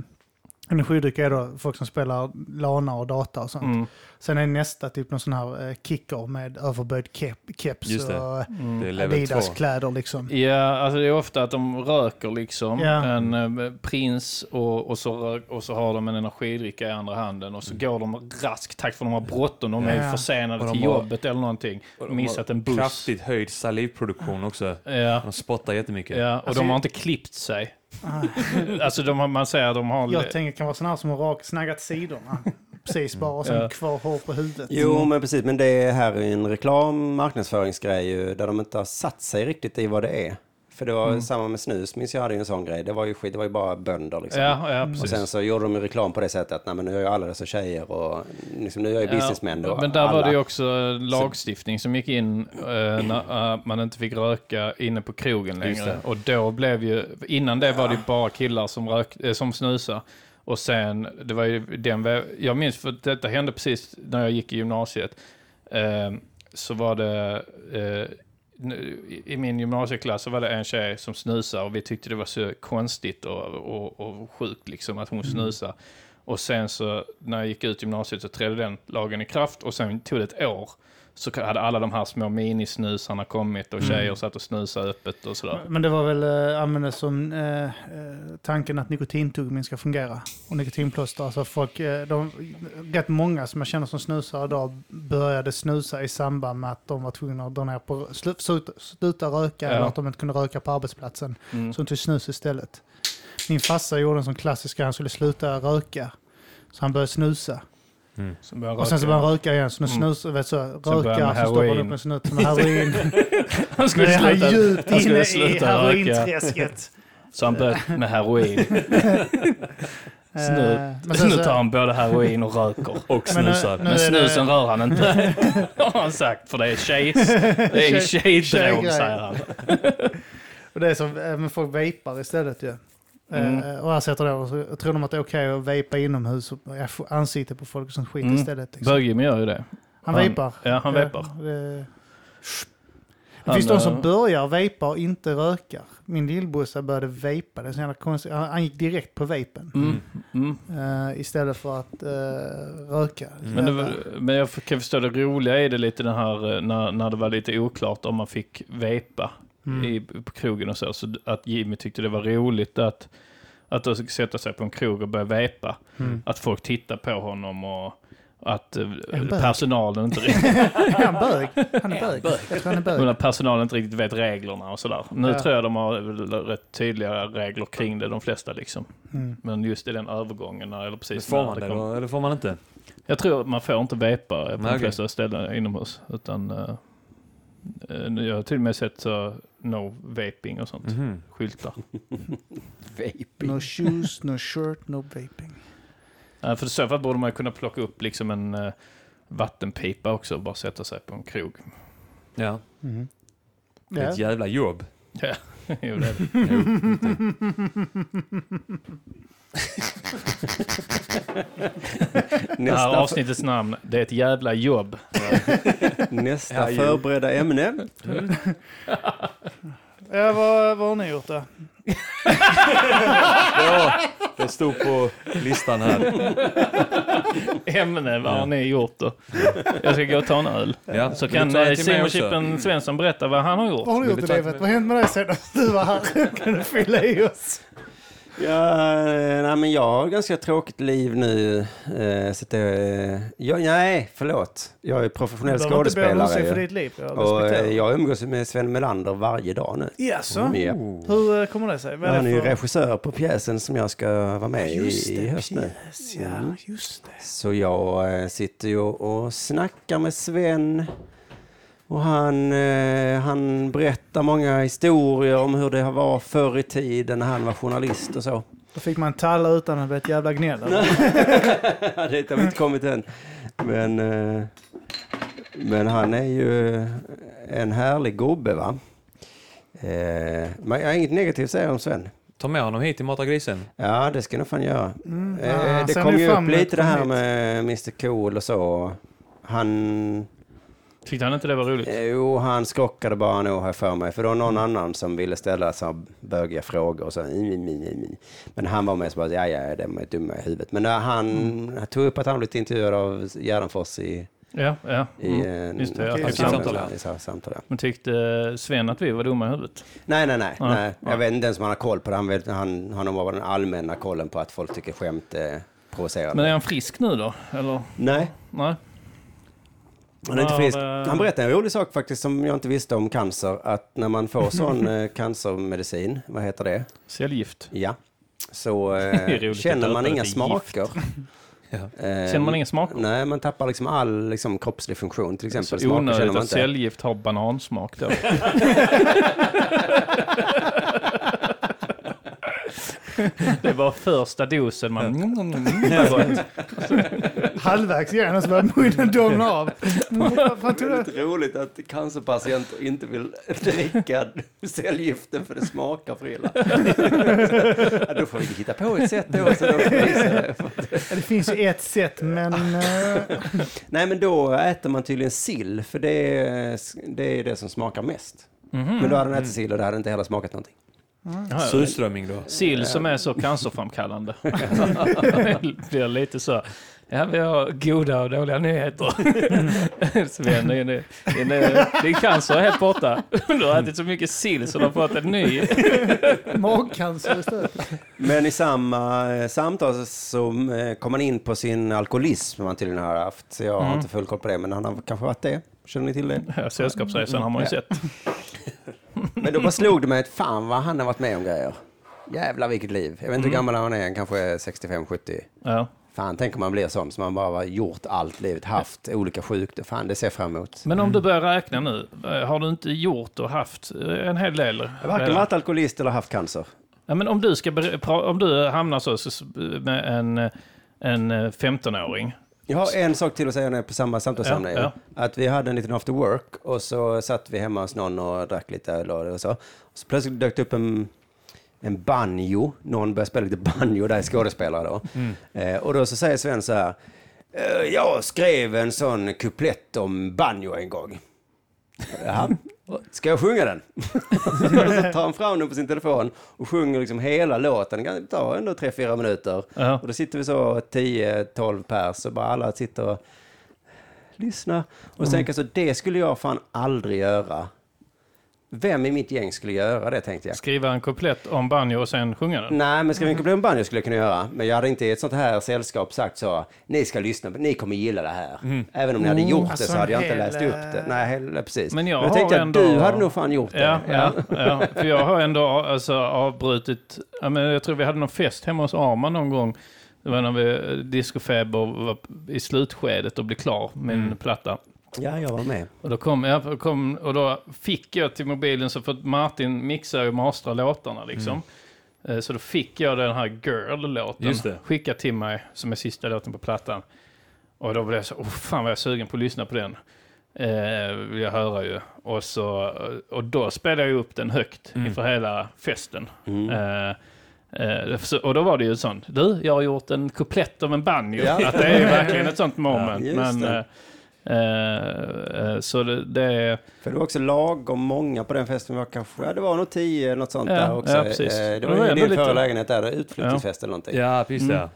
energidrycker är då folk som spelar lana och data och sånt. Mm. Sen är nästa typ någon sån här eh, kicker med överböjd kep, keps Just det. och Mm. Level 2. Adidas-kläder liksom. Ja, alltså det är ofta att de röker liksom. Ja. En eh, prins och, och, så rök, och så har de en energidricka i andra handen och så går de raskt tack för de har bråttom. De är Ja. försenade Och de till har- jobbet eller någonting. Och de Missat en buss. Kraftigt höjd salivproduktion också. Ja. De spottar jättemycket. Ja, och Alltså, de har inte klippt sig. alltså de har, man säger att de har... Jag tänker det kan vara sådana här som har rak, snaggat sidorna. Precis bara och sen Ja. kvar hår på huvudet. Jo, men precis. Men det här är en reklam, marknadsföringsgrej ju, där de inte har satt sig riktigt i vad det är. För det var Mm. samma med snus, minns jag hade ju en sån grej. Det var ju skit, det var ju bara bönder liksom. Ja, ja, Och sen så gjorde de ju reklam på det sättet att nej, men nu är ju alla dessa tjejer och liksom, nu är jag ju businessmän då. Men där alla. var det ju också lagstiftning som gick in eh, när eh, man inte fick röka inne på krogen längre. Och då blev ju, innan det var det ju bara killar som, rök, eh, som snusade. Och sen, det var ju den, jag minns för detta hände precis när jag gick i gymnasiet. Eh, så var det, eh, i- min gymnasieklass så var det en tjej som snusade och vi tyckte det var så konstigt och, och, och sjukt liksom att hon snusade. Och sen så när jag gick ut gymnasiet så trädde den lagen i kraft och sen tog det ett år. Så hade alla de här små minisnusarna kommit och tjejer satt och snusade öppet och sådär. Men det var väl äh, användes som eh, eh, tanken att nikotintuggummin ska fungera. Och nikotinplåster. Alltså folk, eh, de, rätt många som jag känner som snusar idag började snusa i samband med att de var tvungna att dra ner på, slu, sluta, sluta röka Ja. eller att de inte kunde röka på arbetsplatsen. Mm. Så de tog snus istället. Min farsa gjorde en sån klassisk han skulle sluta röka. Så han började snusa. Så började Och sen så började han röka igen. Så nu Mm. snus, vet så, började röka, med så stoppade han upp en snut med heroin. Han skulle sluta, djupt han skulle inne i sluta herointräsket. Så han började med heroin. Så nu, Eh, men sen nu så- tar han både heroin och röker. Och Men nu- snusar. nu- Men är det- snusen rör han inte. Har han sagt. För det är tjej, det är Tjej- tjejdrog tjejgrej. säger han. Och det är som eh, men folk vejpar istället ju. Mm. Eh, och här sätter då, så tror de att det är okej att vejpa inomhus och ansikte på folk som skit Mm. istället. Liksom. Bög-Jimmy gör ju det. Han han- vejpar. Ja, han vejpar. det, det Han, finns de eh, som börjar vejpa och inte rökar. Min lillbrorsa började vejpa. Det är konstigt. Han, han gick direkt på vejpen. Mm, mm. eh, istället för att eh, röka. Men, det men jag kan förstå det roliga i det lite den här eh, när, när det var lite oklart om man fick vepa Mm. i, på krogen och så. Så att Jimmy tyckte det var roligt att, att då sätta sig på en krog och börja vepa. Mm. Att folk tittar på honom och att eh, personalen inte riktigt, är han bög? Han är bög. Jag tror han är bög. men att personalen inte riktigt vet reglerna och sådär. Nu Ja. tror jag de har rätt tydliga regler kring det, de flesta liksom. Mm. Men just i den övergången, eller precis Får när man det kom- då, eller får man inte? Jag tror man får inte vepa på Nej, de flesta ställen inomhus. Utan, uh, jag har till och med sett så no vaping och sånt. Mhm. Skyltar. Vaping. No shoes, no shirt, no vaping. För i så fall borde man kunna plocka upp liksom en uh, vattenpipa också och bara sätta sig på en krog. Ja, Mm. det är ett jävla jobb. Ja, jo, det är det. Jo, Det här Nästa, avsnittets namn, det är ett jävla jobb. nästa Ja, förberedda ämne. Ja, vad, vad har ni gjort då? Ja, det stod på listan här. Ämne, vad har ni gjort då? Jag ska gå och ta en öl. Ja, Så kan eh, Simon. Chippen Svensson berätta vad han har gjort. Vad har du gjort i livet? Vad hände med dig senast du var här? Kan du fylla i oss? Ja, eh, nej, men jag har ett ganska tråkigt liv nu. Eh, så att det, ja, nej, förlåt. Jag är professionell Du inte skådespelare. ursäkt för ditt liv. Jag Och eh, jag umgås med Sven Melander varje dag nu. Jaså? Ja. Oh. Hur eh, kommer det sig? Vad Han är ju för... regissör på pjäsen som jag ska vara med Just i, i höst nu. pjäs, ja, Mm. just det. Så jag eh, sitter ju och snackar med Sven. Och han, eh, han berättar många historier om hur det var förr i tiden när han var journalist och så. Då fick man talla utan att bli ett jävla gnäll. det har vi inte kommit än. Men, eh, men han är ju en härlig gubbe va. Eh, men jag har inget negativt att säga om Sven. Ta med honom hit till Mata grisen. Ja, det ska jag nog fan göra. Mm. Eh, Ah, det kom ju upp lite det här med Mr Cool och så. Han, Tyckte han inte det var roligt? eh, jo, han skrockade bara nog här för mig. För det var någon annan som ville ställa så bögiga frågor. Och så, "Mm, mm, mm, mm." Men han var med så bara, ja, ja, de är dumma i huvudet. Men när han Mm. tog upp att han blivit intervjuad av Gärdenfors i, Ja, ja. i, Mm. Just det, Okej, fick samtal, samtal. ja. i. Men tyckte Sven att vi var dumma i huvudet? Nej, nej, nej. Nej. ja. Jag vet inte ens om han har koll på det. Han, vet, han, han har bara den allmänna kollen på att folk tycker skämt är provocerande. Men är han frisk nu då? Eller? Nej, Nej? Han är inte frisk. det- Han berättade en rolig sak faktiskt som jag inte visste om cancer. Att när man får sån eh, cancermedicin, vad heter det? Cellgift? Ja. Så eh, känner man inga smaker. Ja. Eh, Känner man inga smaker? Nej, man tappar liksom all liksom, kroppslig funktion. Till exempel Så onödigt att cellgift har banansmak då. det var första dosen man... Det var gott. Halvvägs igen och så börjar munnen domna av. Mm, Det är lite roligt att cancerpatienter inte vill dricka cellgiften för det smakar för illa. ja, då får vi hitta på ett sätt då. Så då Det finns ju ett sätt, men... eh, Nej, men då äter man tydligen sill, för det är det, är det som smakar mest. Mhm. Men då hade han ätit sill och det hade inte heller smakat någonting. Ja, Surströmming då. Sill som är så cancerframkallande. det blir lite så. Ja, vi har goda och dåliga nyheter. Sven, det är, det är, din cancer är helt borta. Du har ätit så mycket sill så du har fått en ny. Magcancer istället. Men i samma eh, samtal så eh, kom han in på sin alkoholism som han tydligen har haft. Så jag har Mm. inte full koll på det, men han har kanske varit det. Känner ni till det? Ja, Sällskapsresan har man ju sett. Men då bara slog det mig att fan vad han har varit med om grejer. Jävlar vilket liv. Jag vet inte hur gammal han är, kanske är 65-70. Ja. Fan, tänk om man blir sån som man bara har gjort allt livet, haft olika sjukdomar. Fan, det ser jag fram emot. Men om du börjar räkna nu, eh, har du inte gjort och haft eh, en hel del? Jag har varken redan? varit alkoholist eller haft cancer. Ja, men om du, ska om du hamnar så, med en, en eh, 15-åring. Jag har en sak till att säga när på samma samtalsämne. Ja, ja. Att vi hade en liten after work och så satt vi hemma hos någon och drack lite öl och så. Så plötsligt dök det upp en, en banjo. Någon började spela lite banjo, där är skådespelare då. Eh, och då så säger Sven så här. "Eh, Jag skrev en sån kuplett om banjo en gång. Jaha, ska jag sjunga den? så tar han fram den på sin telefon och sjunger liksom hela låten. Det tar ändå tre fyra minuter. Ja. Och då sitter vi så 10-12 pers och bara alla sitter och lyssnar. Och så tänker så, det skulle jag fan aldrig göra. Vem i mitt gäng skulle göra det tänkte jag. Skriva en kuplett om banjo och sen sjunga den. Nej, men ska vi inte bli en banjo skulle jag kunna göra. Men jag hade inte i ett sånt här sällskap sagt så, ni ska lyssna, ni kommer gilla det här. Även om ni hade gjort det Alltså så hade jag en inte hel, läst upp det. Nej, hel, precis. Men jag jag har tänkte att ändå- du hade nog fan gjort det. Ja, ja, ja, för jag har ändå alltså, avbrutit, ja, men jag tror vi hade någon fest hemma hos Arman någon gång. Det var när vi, Discofeber var i slutskedet och blev klar med Mm. en platta. Ja, jag var med. Och då, kom, jag, kom, och då fick jag till mobilen, så för att Martin mixar och mastrar låtarna liksom. Eh, Så då fick jag den här Girl-låten skickad till mig som är sista låten på plattan. Och då blev jag så, oh, fan vad jag är sugen på att lyssna på den. Eh, vill jag höra ju. Och, så, och då spelade jag upp den högt Mm. inför hela festen. Mm. Eh, eh, och då var det ju sånt, du, jag har gjort en kuplett om en banjo. Ja. Att det är verkligen ett sånt moment. just men. Eh, eh, eh, så det, det är... För det var också lagom många på den festen. Det var, kanske, ja, det var nog tio eller något sånt Ja, där också. ja, precis. Eh, Det Det var var ju din lite- förra lägenhet där, utflyttningsfest eller någonting. Ja, precis Mm. det.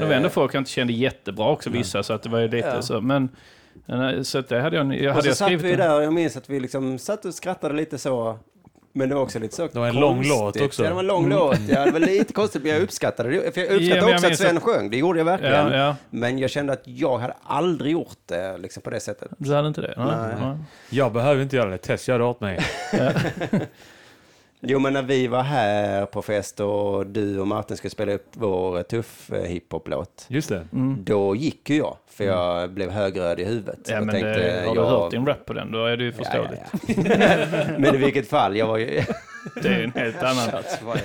Det var ändå folk jag inte kände jättebra också, vissa, så att det var ju lite Ja. så. Men, så det hade jag, jag Och hade så jag satt vi där och jag minns att vi liksom satt och skrattade lite så. Men det var också lite så Det var en lång konstigt. låt också. Ja, det var en lång låt. Ja, det var lite konstigt, men jag uppskattade det. För jag Ja, uppskattade men jag också att Sven att- sjöng. Det gjorde jag verkligen. Ja, ja. Men jag kände att jag hade aldrig gjort det liksom, på det sättet. Du hade inte det? Nej. Nej. Nej. Jag behöver inte göra det. Tess gör det åt mig. Jo, men när vi var här på fest och du och Martin skulle spela upp vår tuff eh, hiphop-låt. Just det. Mm. Då gick ju jag, för jag blev högröd i huvudet. Ja, och men det, har du jag- hört din rap på den, då är det ju förståeligt. Ja, ja, ja. men i vilket fall, jag var ju... Det är en helt annan...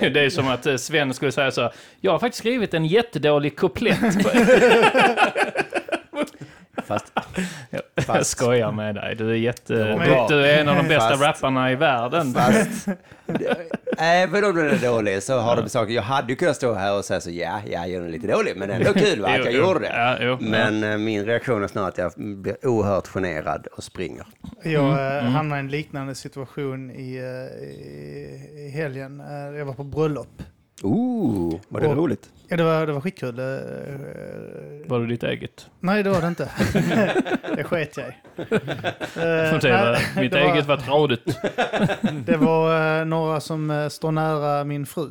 Det är som att eh, Sven skulle säga så jag har faktiskt skrivit en jättedålig kuplett. På-" Fast, Jag skojar med dig, du är jätte... Du, är en av de bästa Fast- rapparna i världen. fast även om den är dålig så har de saker. Jag hade ju kunnat stå här och säga så ja, ja, jag är lite dålig, men ändå kul va, att jag Jo, jo. gjorde det. Ja, jo, Men eh, min reaktion är snarare att jag blir oerhört generad och springer. Jag Mm, eh, hamnade i en liknande situation i, eh, i, i helgen. Jag var på bröllop. Ooh, var det Och- roligt? Ja, det var, det var skitkul. Eh, Var det ditt eget? nej, det var det inte. det sket jag i. Var, nej, mitt det var- eget var tradigt. Det var eh, några som eh, står nära min fru.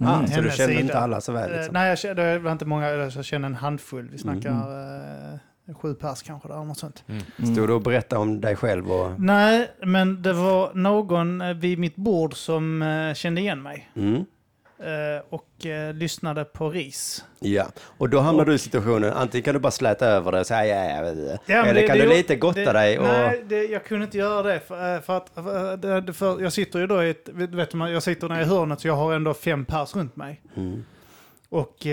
Ah, så du kände sida. inte alla så väl? Liksom. nej, jag kände, det var inte många. Jag kände en handfull. Vi snackar Mm. eh, sju pers kanske där, något sånt. Stod du och berättade om dig själv? Och... Nej, men det var någon vid mitt bord som kände igen mig. Mm. Eh, och eh, lyssnade på RIS. Ja, och då hamnar du i situationen, antingen kan du bara släta över det och säga ja, ja, ja, ja. Eller det- kan det du lite gotta det, dig och... Nej, det, jag kunde inte göra det. För, eh, för att, för, för, jag sitter ju då i ett, vet, man, jag sitter nere i hörnet så jag har ändå fem pers runt mig. Mm. Och,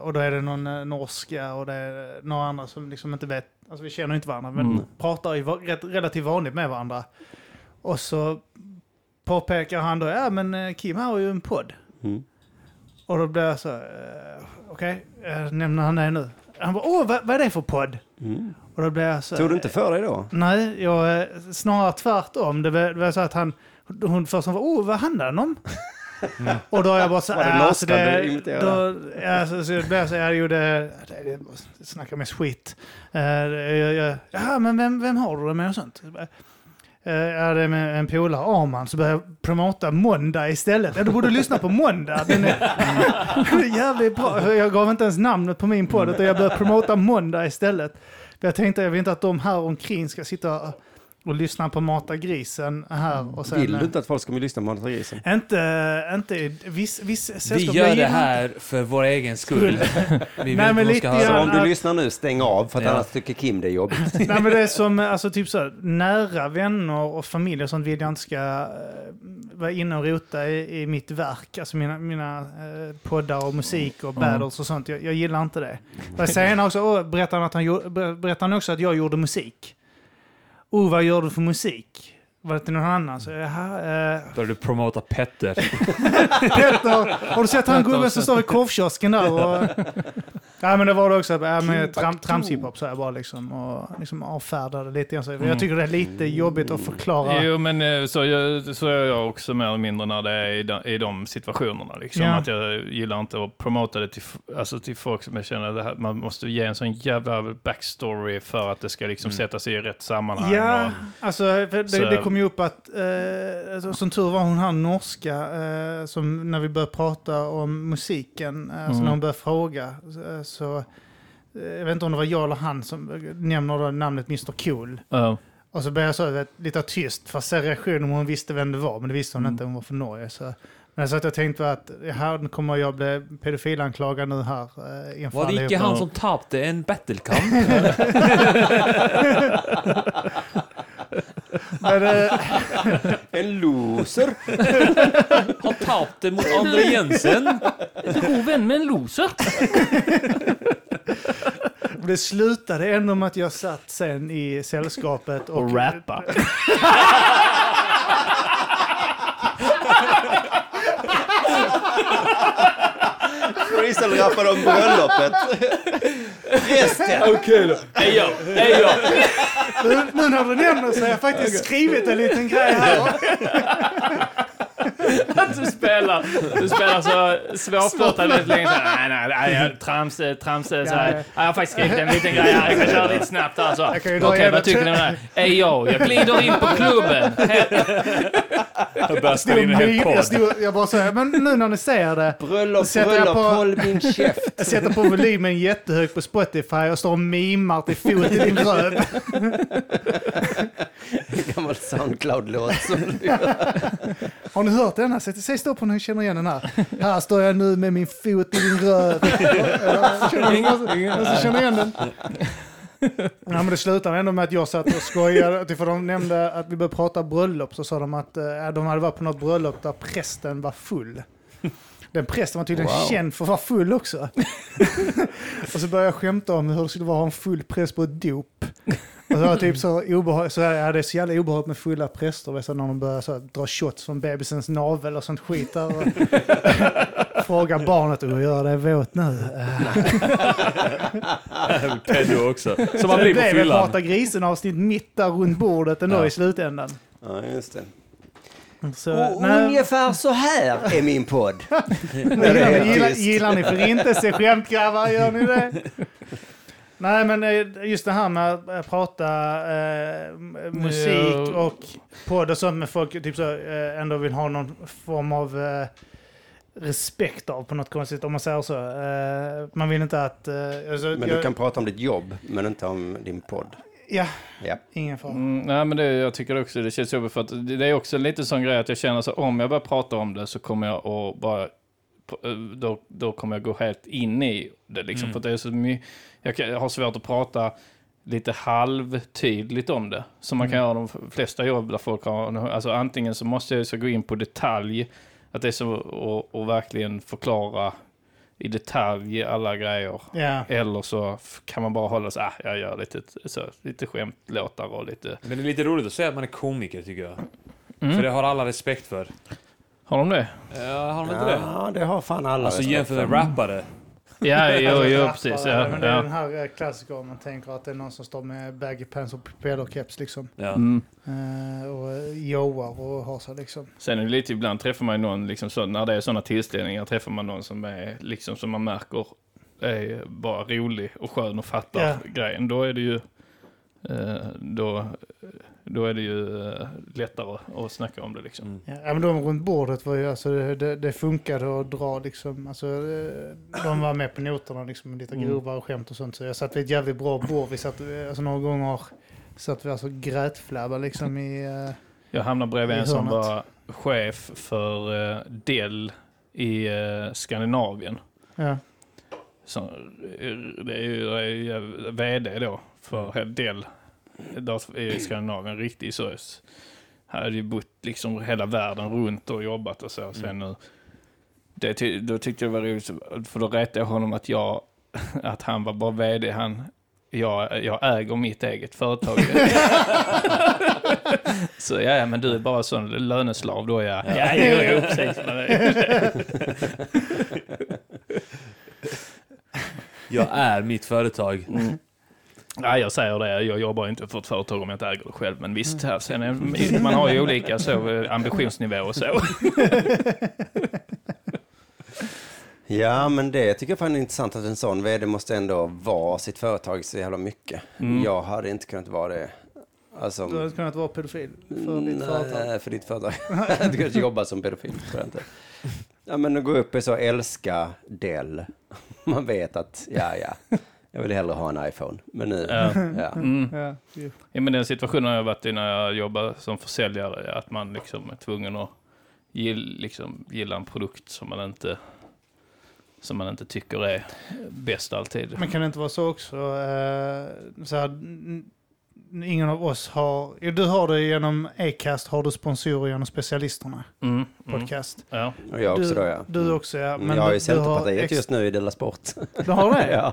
och då är det någon norska och det är några andra som liksom inte vet, alltså vi känner inte varandra, men Mm. pratar ju rätt, relativt vanligt med varandra. Och så påpekar han då, ja men Kim har ju en podd. Mm. Och då blir jag så, eh, okej, eh, nämner han det nu? Han bara, åh vad, vad är det för podd? Mm. Och då blir jag så, Tog du inte för dig då? Nej, jag, eh, snarare tvärtom. Det var, det var så att han, hon först var, åh vad handlar den om? Och då har jag bara så Var det "Ja, alltså imiterade? då, ja, så, så blev jag så, jag gjorde, det, det, det snackar mest skit. Uh, jag, jag, ja, men vem, vem har du det med och sånt? Eh, är det med en polare, Arman, så började jag promota Måndag istället. Ja, du borde lyssna på Måndag. Den är, den är jävligt bra. Jag gav inte ens namnet på min podd, utan jag började promota Måndag istället. Jag tänkte, jag vill inte att de här omkring ska sitta och lyssna på Mata grisen här. Och sen, Vill du inte att folk ska lyssna på Månad grisen? Inte, inte viss, viss Vi sällskap. gör Jag det här för vår egen skull. Vi Nej, men lite Så höra. om du lyssnar nu, stäng av för att Ja. annars tycker Kim det är jobbigt. Nej men det är som alltså, typ så här, nära vänner och familj och sånt vill jag inte ska eh, var inne och rotade i, i mitt verk, alltså mina, mina eh, poddar och musik och Mm. battles och sånt. Jag, jag gillar inte det. Och senare också berättade han, att han, berättade han också att jag gjorde musik. Oh, vad gör du för musik? Var det till någon annan? Så, jaha, eh, Börjar du promota Petter? Petter, har du sett han gubben som står vid korvkiosken där? Och, ja, men det var det också. Ja, med tram, tramshiphop så jag bara liksom, och liksom avfärdade lite grann. Så Jag tycker det är lite jobbigt att förklara. Jo, men eh, så, jag, så är jag också mer eller mindre när det är i de, i de situationerna. Liksom. Ja. Att jag gillar inte att promota det till, alltså till folk som jag känner att man måste ge en sån jävla backstory för att det ska liksom Mm. sätta sig i rätt sammanhang. Ja, Och, alltså det, det kom ju upp att, eh, alltså, som tur var hon här norska, eh, som när vi började prata om musiken, eh, alltså Mm. när hon började fråga, eh, så, eh, jag vet inte om det var jag eller han som nämner namnet Mr Cool. Ja. Och så blev jag så vet, lite tyst för att se reaktionen om hon visste vem det var, men det visste hon Mm. inte, hon var från Norge. Så. Men så att jag tänkte att här kommer jag bli pedofilanklagad nu här. Eh, inför Var det icke han som tappade en battlecamp? Men, eh, En loser. Han tappade mot André Jensen? God vän med en loser. det slutade ändå med att jag satt sen i sällskapet och... Och rappa. Freestyle-rappade om bröllopet. Resten. Okej då. Hej yo, hej. Nu, nu när du nämner så har jag faktiskt skrivit en liten grej här. Att du spelar, du spelar så svårflörtad väldigt länge. Så, nej, nej, nej, jag- trams, trams. Så här. Ja, ja. Ja, jag har faktiskt skrivit en liten grej här. Jag kan köra lite snabbt här. Så. Jag Okej, igenom- vad tycker ni om det här? Ey yo, jag glider in på klubben. Jag börjar spela in en Jag, jag, stod, jag bara säger, men nu när ni ser det. Bröllop, Sätter jag bröllop, på- håll min käft. Jag sätter på volymen jättehögt på Spotify och står och mimar till fot i din röv. Gammal Soundcloud-låt. som- Har ni hört denna? Säg, säg stopp om ni känner igen den här. Här står jag nu med min fot i din röv. Ja, Känner känner igen den? Ja, men det slutade ändå med att jag satt och skojade. För de nämnde att vi började prata bröllop. Så sa de att eh, de hade varit på något bröllop där prästen var full. Den prästen var tydligen Wow. känd för att vara full också. och så började jag skämta om hur det skulle vara att ha en full präst på ett dop. Och så var det typ så obehagligt, så ja, det är så jävla obehagligt med fulla präster, vet du, när de börjar så här, dra shots från bebisens navel och sånt skit där. Och fråga barnet, och gör det våt nu? Peddo också. Som Så blir det på blev väl fyllan. Prata grisen avsnitt mitt där runt bordet ändå Ja. i slutändan. Ja, just det. Så, Och nej, ungefär så här är min podd. gillar, gillar, gillar ni förintelseskämt grabbar? Gör ni det? Nej, men eh, just det här med att eh, prata eh, musik och podd och sånt med folk typ så, eh, ändå vill ha någon form av eh, respekt av på något konstigt, om man säger så. Eh, man vill inte att... Eh, alltså, Men jag, du kan prata om ditt jobb, men inte om din podd. Ja, Ja. ingen fara. Mm, nej, men det, jag tycker också det känns jobbigt för att det det är också lite sån grej att jag känner så om jag börjar prata om det så kommer jag att bara då, då kommer jag gå helt in i det liksom. Mm. För att det är så mycket, jag, har svårt att prata lite halvtydligt om det. Som man kan göra de flesta jobb där folk har, alltså antingen så måste jag så gå in på detalj, att det är så och, och verkligen förklara i detalj alla grejer. Ja. Eller så kan man bara hålla så, ah, jag gör lite, så, lite skämtlåtar och lite... Men det är lite roligt att säga att man är komiker tycker jag. Mm. För det har alla respekt för. Har de det? Ja, har de inte det? Ja, det har fan alla. Alltså respekt jämför med rappare. Ja, jo, jo, Rappare, precis. men Ja, det är den ja. här eh, klassikern man tänker att det är någon som står med baggy pants och pedokeps liksom. Ja. Mm. Eh, och eh, joar och har så liksom. Sen är det lite, ibland träffar man någon, liksom så, när det är sådana tillställningar, träffar man någon som är, liksom som man märker är bara rolig och skön och fattar Ja. grejen. Då är det ju, eh, då, då är det ju eh, lättare att snacka om det liksom. Mm. Ja, men de runt bordet var ju, alltså det, det, det funkade att dra liksom, alltså eh, de var med på noterna liksom, lite Mm. grovare skämt och sånt. Så jag satt vid ett jävligt bra bord. Vi satt, eh, alltså några gånger satt vi alltså grätflabba liksom i... Jag hamnade bredvid en som var chef för Dell i Skandinavien. ja. Så, det är ju det är ju vd då för Dell där i Skandinavien. Riktig så Han hade ju bott liksom hela världen runt och jobbat och så. Sen nu, det, ty- då tyckte jag det var roligt, för då retade jag honom att jag, att han var bara vd. Han, jag, jag äger mitt eget företag. så ja, men du är bara sån löneslav då ja. Ja, jo, jo, precis. Jag är mitt företag. Nej, jag säger det. Jag jobbar inte för ett företag om jag inte äger det själv. Men visst, här, sen är, man har ju olika så, eh, ambitionsnivå och så. Ja, men det tycker jag fan är intressant att en sån vd måste ändå vara sitt företag så jävla mycket. Mm. Jag hade inte kunnat vara det. Alltså, Du hade kunnat vara pedofil för ditt företag. Nej, för ditt företag. jag hade kunnat jobba som pedofil, tror jag inte. Ja, men att gå upp i så älska Dell. Man vet att, ja, ja, jag vill hellre ha en iPhone. Men nu, Ja. ja. Mm. Ja, ju. Ja, men den situationen har jag varit i när jag jobbar som försäljare. Att man liksom är tvungen att gill, liksom, gilla en produkt som man inte som man inte tycker är bäst alltid. Men kan det inte vara så också, eh, så här, ingen av oss har, du har det genom Acast, har du sponsorer genom specialisterna, Mm, mm, podcast. ja. Och jag också du, då, ja. Du också ja. Men jag du har Centerpartiet ex- just nu i Della Sport. Du har det? ja.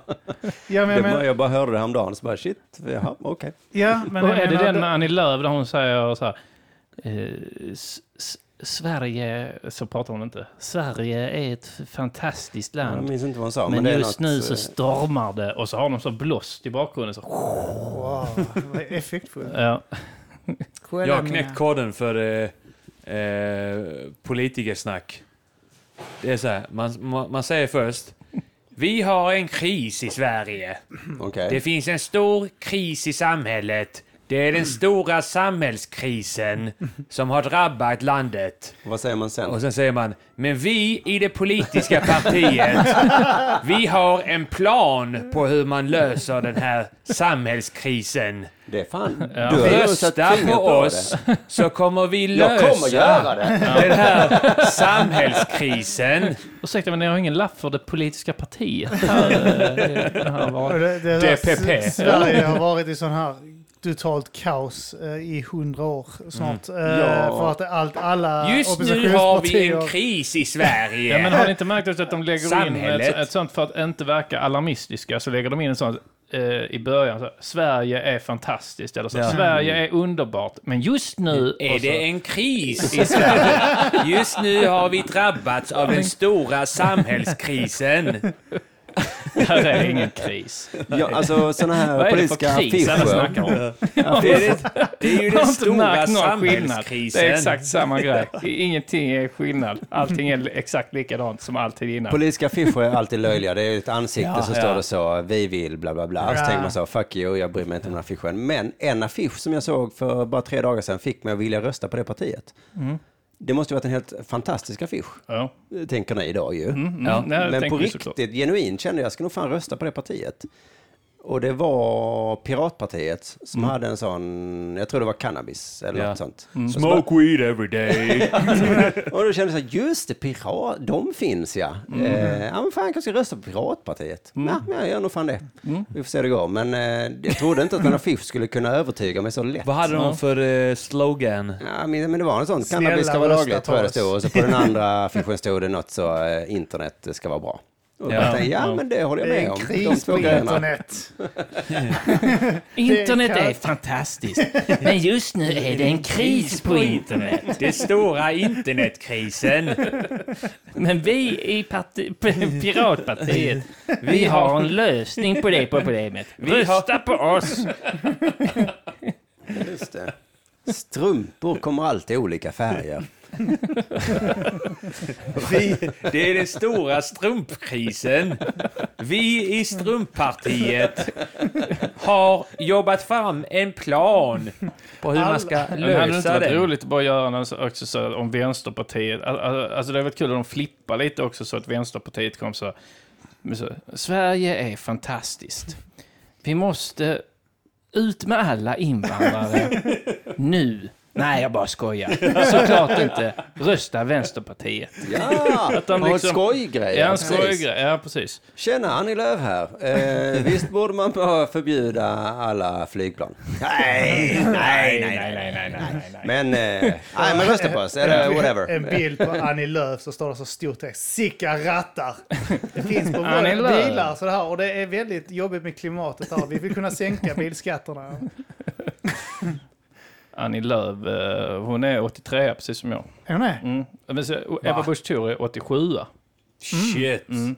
Ja, men, Det, jag bara- men, jag bara hörde det häromdagen, så bara shit, jaha, okej. ja, men och är det den med Annie Lööf där hon säger så här, eh, S- S- Sverige, så pratar hon inte. Sverige är ett fantastiskt Jag land. minns inte vad hon sa. men det är just något, nu så eh, stormar det och så har de så blåst i bakgrunden. Så, Wow, vad effektfullt. ja. Jag har knäckt koden för eh, eh, politikersnack. Det är så här, man, man, man säger först Vi har en kris i Sverige. Okej. Det finns en stor kris i samhället. Det är den stora samhällskrisen som har drabbat landet. Vad säger man sen? Och sen säger man, men vi i det politiska partiet, vi har en plan på hur man löser den här samhällskrisen. Det är fan, Ja. du har Rösta på oss så kommer vi Jag kommer lösa göra det. den här samhällskrisen. Ursäkta, men ni har ingen lapp för det politiska partiet? Här, det här var- Och Det, det, DPP. Sverige har varit i sån här totalt kaos eh, i hundra år snart. Eh, Ja. För att allt, alla Just nu har vi en kris i Sverige. Ja, men har ni inte märkt att de lägger in Samhället. ett, ett sånt, för att inte verka alarmistiska, så lägger de in en sån eh, i början, så, Sverige är fantastiskt, eller så, Ja. Sverige är underbart, men just nu... Är det en kris i Sverige? Just nu har vi drabbats av den stora samhällskrisen. här är ingen kris. Ja, alltså sådana Vad här är det för politiska kris alla affischer. snackar om? Det är, det, är ju den stora samhällskrisen. Det är exakt samma grej. Ingenting är skillnad. Allting är exakt likadant som alltid innan. Politiska affischer är alltid löjliga. Det är ett ansikte Ja, så ja. står det så, vi vill bla bla bla. Så Ja. tänker man så, fuck you, jag bryr mig inte om den här affischen. Men en affisch som jag såg för bara tre dagar sedan fick mig att vilja rösta på det partiet. Mm. Det måste ju varit en helt fantastisk affisch, Ja. tänker ni idag ju. Mm, Ja, mm, det Men på riktigt, genuint kände jag, jag ska nog fan rösta på det partiet. Och det var Piratpartiet som Mm. hade en sån, jag tror det var cannabis eller Ja. något sånt. Mm. Så- så bara- Smoke weed every day. och då kände jag så här, just det, pirat, de finns ja. Mm. Eh, ja men fan, jag kanske ska rösta på Piratpartiet. Ja, men jag gör nog fan det. Mm. Vi får se hur det går. Men eh, jag trodde inte att en affisch skulle kunna övertyga mig så lätt. Vad hade de för eh, slogan? Ja, men, men det var en sån, Snälla cannabis ska vara lagligt på tror jag det stod. Och så på den andra affischen stod det något så, eh, internet ska vara bra. Och Ja. tänkte, ja, Ja. men det håller jag Det är med en om. Kris på internet. Internet är fantastiskt, men just nu är det en kris på internet. Den stora internetkrisen. Men vi i parti, Piratpartiet, vi har en lösning på det problemet. Rösta på oss! Just det. Strumpor kommer alltid i olika färger. Vi, det är den stora strumpkrisen. Vi i strumppartiet har jobbat fram en plan på hur man ska Men hade det inte lösa varit den. roligt att bara göra något så- också så om Vänsterpartiet, al- al- alltså det hade varit kul om de flippar lite också så att Vänsterpartiet kom så, så Sverige är fantastiskt. Vi måste ut med alla invandrare nu. Nej, jag bara skojar. Såklart inte. Rösta Vänsterpartiet. Ja, Att de liksom- skojgrej. Ja, en skojgrej. Ja, precis. Tjena, Annie Lööf här. Eh, visst borde man bara förbjuda alla flygplan? Nej, nej, nej, nej, nej, nej. Men, eh, nej, men rösta på oss, eller whatever. En bild på Annie Lööf så står det så stor text. Sicka rattar! Det finns på våra bilar så det här, och det är väldigt jobbigt med klimatet här. Vi vill kunna sänka bilskatterna. Annie Lööf, eh, hon är 83 precis som jag. Är hon det? Mm. Men så, Busch Thor är 87 Shit. mm.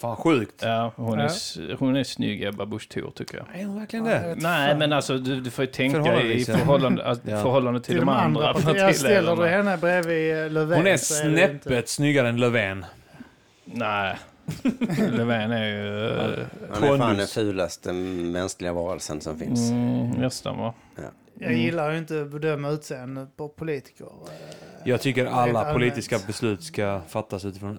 Fan sjukt. Ja, hon är, Ja. s- hon är snygg Ebba Busch Thor tycker jag. Är hon verkligen det? Nej, men alltså du, du får ju tänka i förhållande, alltså, Ja. förhållande till, Till de andra partierna. Jag ställer du henne bredvid eh, Löfven Hon är snäppet snyggare än Löfven. Nej. Löfven är ju... eh, Han är fan den fulaste mänskliga varelsen som finns. Mm, nästan va? Jag gillar ju inte att bedöma utseende på politiker. eh, Jag tycker Rent alla allmänt. politiska beslut ska fattas utifrån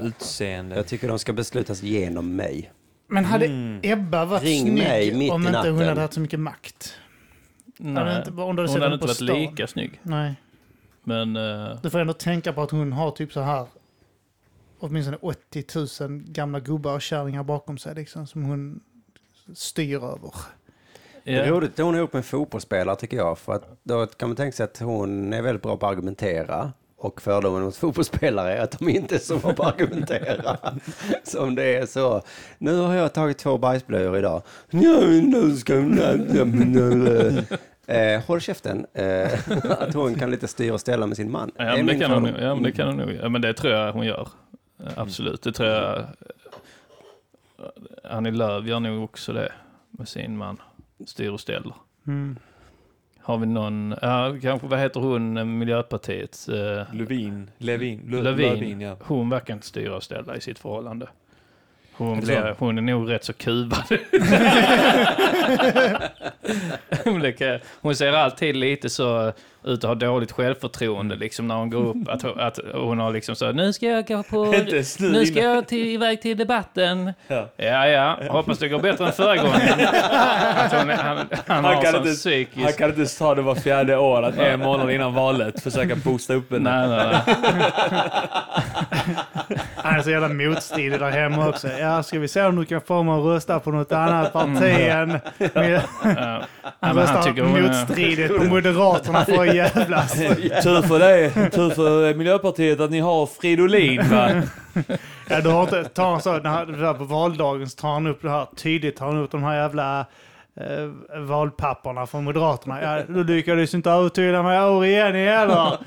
utseende. Jag tycker de ska beslutas genom mig. Men hade Mm. Ebba varit Ring mig snygg mitt om i inte hon natten. hade haft så mycket makt? Hade Nej. inte, om du hade Hon hade inte varit stan? lika snygg. Nej. Men... eh, Du får ändå tänka på att hon har typ så här åtminstone 80 000 gamla gubbar och kärringar bakom sig liksom, som hon styr över. Det är roligt att hon är ihop med en fotbollsspelare tycker jag. För att då kan man tänka sig att hon är väldigt bra på att argumentera. Och fördomen mot fotbollsspelare är att de inte är så bra på att argumentera. Som det är så. Nu har jag tagit två bajsblöjor idag. Ja, nu ska eh, Håll käften. Eh, att hon kan lite styra och ställa med sin man. Ja, men det min kan hon, ja, men det kan hon nog. Ja, men det tror jag hon gör. Eh, Absolut, det tror jag. eh, Annie Lööf gör nog också det med sin man. Styr och ställer. Mm. Har vi någon, ja, kanske, vad heter hon, eh, Miljöpartiets? Eh, Lövin. Levin. Lö- Lövin. Lövin, ja. Hon verkar inte styra och ställa i sitt förhållande. Hon, blir, hon är nog rätt så kuvad. Hon ser alltid lite så ut att ha dåligt självförtroende liksom när hon går upp. Att, hon- att hon har liksom så, nu ska jag gå på, nu ska jag till, iväg till debatten. Ja. Ja, ja, hoppas det går bättre än förra gången. Att hon, han, han, Han har kan sån inte- Han psykisk... kan inte ta det var fjärde år, att en månad innan valet försöka boosta upp en. Nej, nej, nej. Han är så jävla motstridig där hemma också. Ja, ska vi se om du kan få mig att rösta på något annat parti än... Med, Ja. han han röstar tycker hon är- motstridigt på Moderaterna för jävlas. Tur för det, tur för Miljöpartiet att ni har Fridolin va? Ja, du har inte, tar han så, när på valdagen så tar han upp det här, tydligt tar han upp de här jävla eh, valpapperna från Moderaterna. Ja, du lyckades inte övertyga mig år igen heller.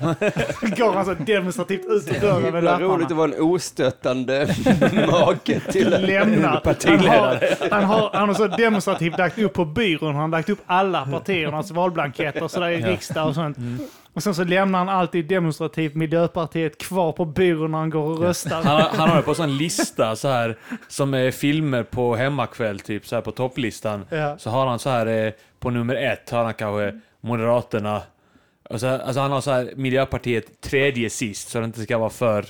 Går han så demonstrativt ut ur dörren med Himla roligt att lapparna. vara en ostöttande make till Lämnar. Han Partiledare. har, han, har, han har så demonstrativt lagt upp på byrån, han har lagt upp alla partiernas valblanketter sådär i riksdag och sånt. Och sen så lämnar han alltid demonstrativt Miljöpartiet kvar på byrån när han går och röstar. Han, har- han har det på en sån lista så här som är filmer på hemmakväll, typ så här på topplistan. Ja. Så har han så här eh, på nummer ett har han kanske Moderaterna. Och så, alltså han har så här Miljöpartiet tredje sist så det inte ska vara för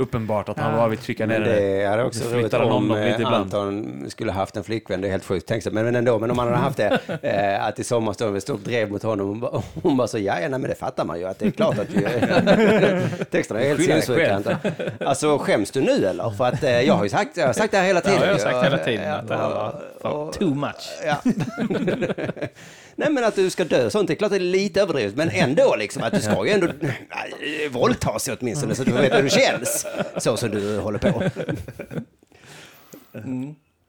uppenbart att han Ja. bara vill trycka ner det. det hade också han om eh. Anton skulle haft en flickvän. Det är helt sjukt tänkt sig. Men, men ändå, men om han hade haft det, eh, att i sommar stod vi ett stort drev mot honom. Hon bara, hon bara så, ja, ja, nej, men det fattar man ju att det är klart att vi, texterna är helt sinnessjuka. Alltså skäms du nu eller? För att eh, jag har ju sagt, jag har sagt det här hela Ja, tiden. jag har sagt hela Ja, tiden att det här var och- too much. Ja. Nej men att du ska dö sånt, det är klart det är lite överdrivet. Men ändå liksom att du ska ju ändå nej, våldta sig åtminstone så att du vet hur det känns. Så som du håller på.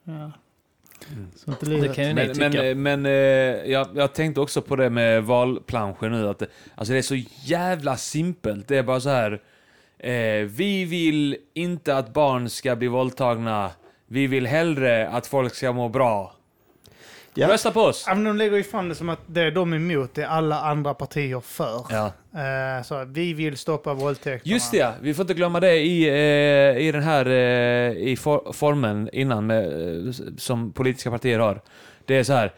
Ja. Sånt är Det kan ju ni Men, tycka. men, men eh, jag, jag tänkte också på det med valplanscher nu, att det, alltså det är så jävla simpelt. Det är bara så här. Eh, vi vill inte att barn ska bli våldtagna. Vi vill hellre att folk ska må bra. Ja. Rösta på oss! Ja, men de lägger ju fram det som att det är de emot, det är alla andra partier för. Ja. Eh, så vi vill stoppa våldtäkterna. Just det, ja. vi får inte glömma det i, eh, i den här eh, i for, formen innan med, eh, som politiska partier har. Det är så här.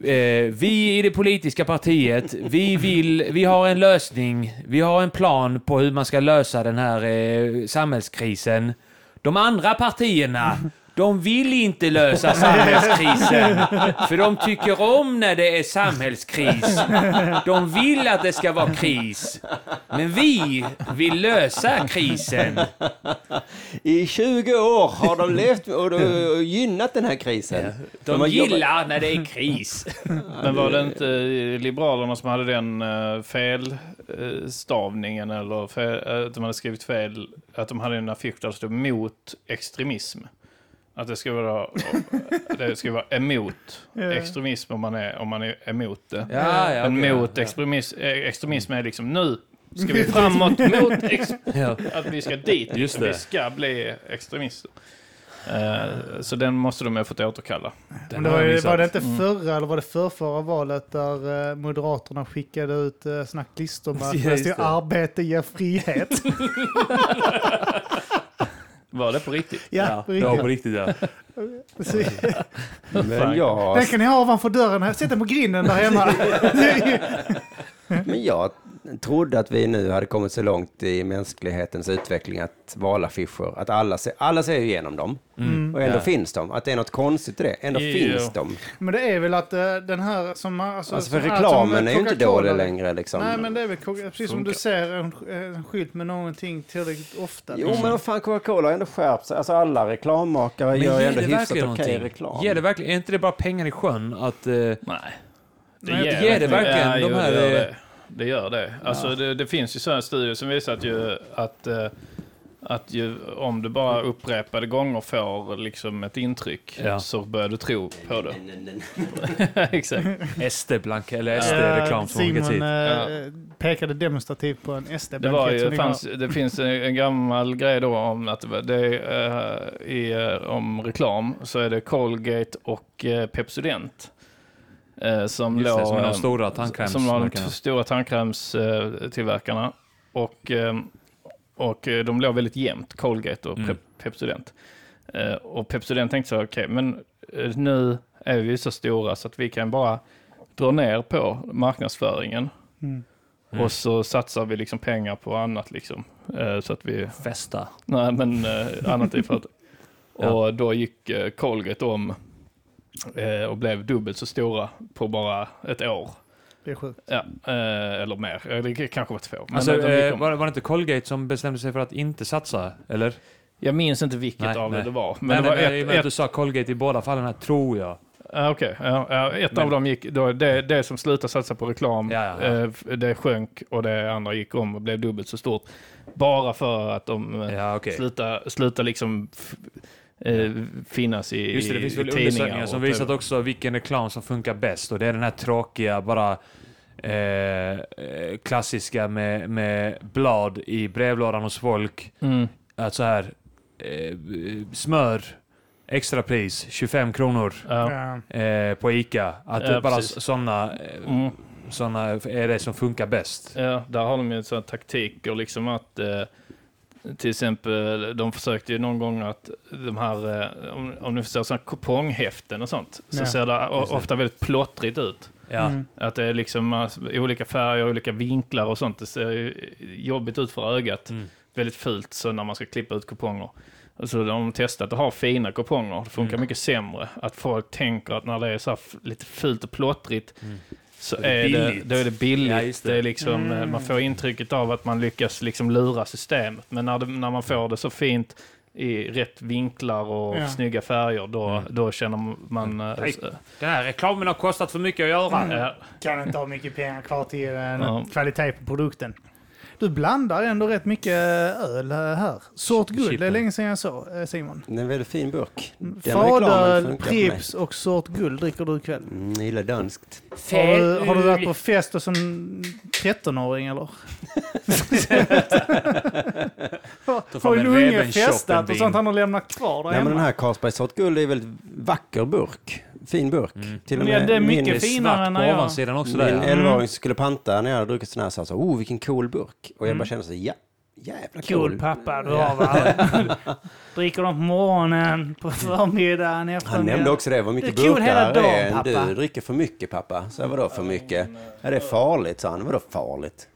Eh, vi i det politiska partiet, vi vill, vi har en lösning, vi har en plan på hur man ska lösa den här eh, samhällskrisen. De andra partierna, De vill inte lösa samhällskrisen, för de tycker om när det är samhällskris. De vill att det ska vara kris. Men vi vill lösa krisen. I 20 år har de levt och gynnat den här krisen. De jobbat- gillar när det är kris. Men var det inte eh, Liberalerna som hade den uh, felstavningen eller fel, eh, att de hade skrivit fel, att de hade en affisch där det stod mot extremism? Att det ska vara, det ska vara emot extremism om man är, om man är emot det. Ja, ja, Men okej, mot ja. extremism, eh, extremism är liksom nu ska vi framåt mot att vi ska dit. Just det. Vi ska bli extremister. Eh, så den måste de ha fått återkalla. Men det var, ju, var det inte Mm. förra eller var det förrförra valet där eh, Moderaterna skickade ut uh, såna listor med att arbete ger frihet? Var det på riktigt? ja, Ja, på det var på riktigt. riktigt ja. Men jag, Den kan ni ha ovanför dörren. här. Sätt den på grinden där hemma. men jag trodde att vi nu hade kommit så långt i mänsklighetens utveckling att valaffischer, att alla ser, alla ser ju igenom dem. Mm. Och ändå Ja. finns de. Att det är något konstigt i det. Ändå Jo. finns de. Men det är väl att eh, den här som... Alltså, Alltså för reklamen som är ju inte dålig längre liksom. Nej, men det är väl precis som du ser en, en skylt med någonting tillräckligt ofta. Jo, men vad fan, Coca-Cola har ändå skärpt sig. Alltså alla reklammakare Men gör ju ändå det hyfsat okej någonting? reklam. Ger det verkligen, är inte det bara pengar i sjön att... eh, Nej. Nej, ger det verkligen ja, de jo, här, Det gör det. det, gör det. Alltså, det, det finns ju sådana studier som visar att, ju, att, eh, att ju, om du bara upprepade gånger får liksom ett intryck Ja. så börjar du tro på det. Exakt. SD-blank eller SD-reklam som Simon hit. eh, pekade demonstrativt på en Det, var SD-blankett ju, som ni fanns, det finns en, gammal grej då om att det, var- det eh, i, om reklam så är det Colgate och uh, Pepsodent. Eh, som Just det, låg, som de eh, stora som var de stora tandkrämstillverkarna. Och, eh, och de låg väldigt jämnt, Colgate och Mm. Pep- Pepsodent. Och Pepsodent tänkte så, okej, men eh, nu är vi så stora så att vi kan bara dra ner på marknadsföringen. Mm. Mm. Och så satsar vi liksom pengar på annat liksom. Så att vi, Festa. nej men annat i för att, Ja. Och då gick Colgate om och blev dubbelt så stora på bara ett år. Det är sjukt. Ja, eh, eller mer. Eh, Det kanske var två. Men Alltså, de eh, om. var, var det inte Colgate som bestämde sig för att inte satsa? Eller? Jag minns inte vilket Nej, av nej. det det var. Men Men det var nej, ett, ett, du sa Colgate i båda fallen här, tror jag. ja, okej, ja, ja, ett Men- av dem gick, då, det, det som slutade satsa på reklam, Ja, ja, ja. eh, det sjönk och det andra gick om och blev dubbelt så stort. Bara för att de eh, Ja, okej. slutar, slutar liksom f- eh, finnas i, Just det, det finns väl undersökningar som och visat också vilken reklam som funkar bäst. Och det är den här tråkiga, bara eh, klassiska med, med blad i brevlådan hos folk. Mm. Att så här, eh, smör, extrapris, 25 kronor Ja. Eh, på Ica. Att Ja, bara sådana eh, Mm. såna är det som funkar bäst. Ja, där har de ju sådana taktiker liksom att eh, till exempel, de försökte ju någon gång att de här, eh, om, om du ser sådana kuponghäften och sånt, så Ja. ser det ofta väldigt plottrigt ut. Ja. Mm. Att det är liksom eh, olika färger, olika vinklar och sånt. Det ser ju jobbigt ut för ögat. Mm. Väldigt fult så när man ska klippa ut kuponger. Så har de testat att ha fina kuponger. Det funkar Mm. mycket sämre. Att folk tänker att när det är så lite fult och plottrigt Mm. Så är det är det, billigt. då är det billigt. Ja, det. det. är liksom, eh, Mm. Man får intrycket av att man lyckas liksom lura systemet. Men när, det, när man får det så fint i rätt vinklar och Ja. snygga färger, då, Mm. då känner man... eh, Nej. s- Den här reklamen har kostat för mycket att göra. ja, Kan inte ha mycket pengar kvar till Ja. kvalitet på produkten. Du blandar ändå rätt mycket öl här. Sort guld, det är länge sedan jag såg eh, Simon. Det är en väldigt fin burk. Fadöl. Pripps och sort guld dricker du ikväll. Mm, jag gillar danskt. Har du, har du varit på fest som 13-åring eller? Har din unge festat och sånt han har lämnat kvar där Nej, men den hemma? här Carlsberg Sort Guld är en väldigt vacker burk. Fin burk. Mm. Till och Men ja, med det är min, mycket Det är finare svart på när jag- ovansidan också min där. ja. 11-åring skulle panta när jag hade druckit sån här sa så, oh vilken cool burk. Och jag Mm. bara kände så, ja, jävla Cool cool. pappa du har va? Dricker de på morgonen, på förmiddagen, Han eftermiddagen. nämnde också det, vad mycket Det är kul burkar dagen, är pappa. du dricker för mycket pappa. Så jag, vadå för mycket? Ja, det är farligt, sa han. Vadå farligt?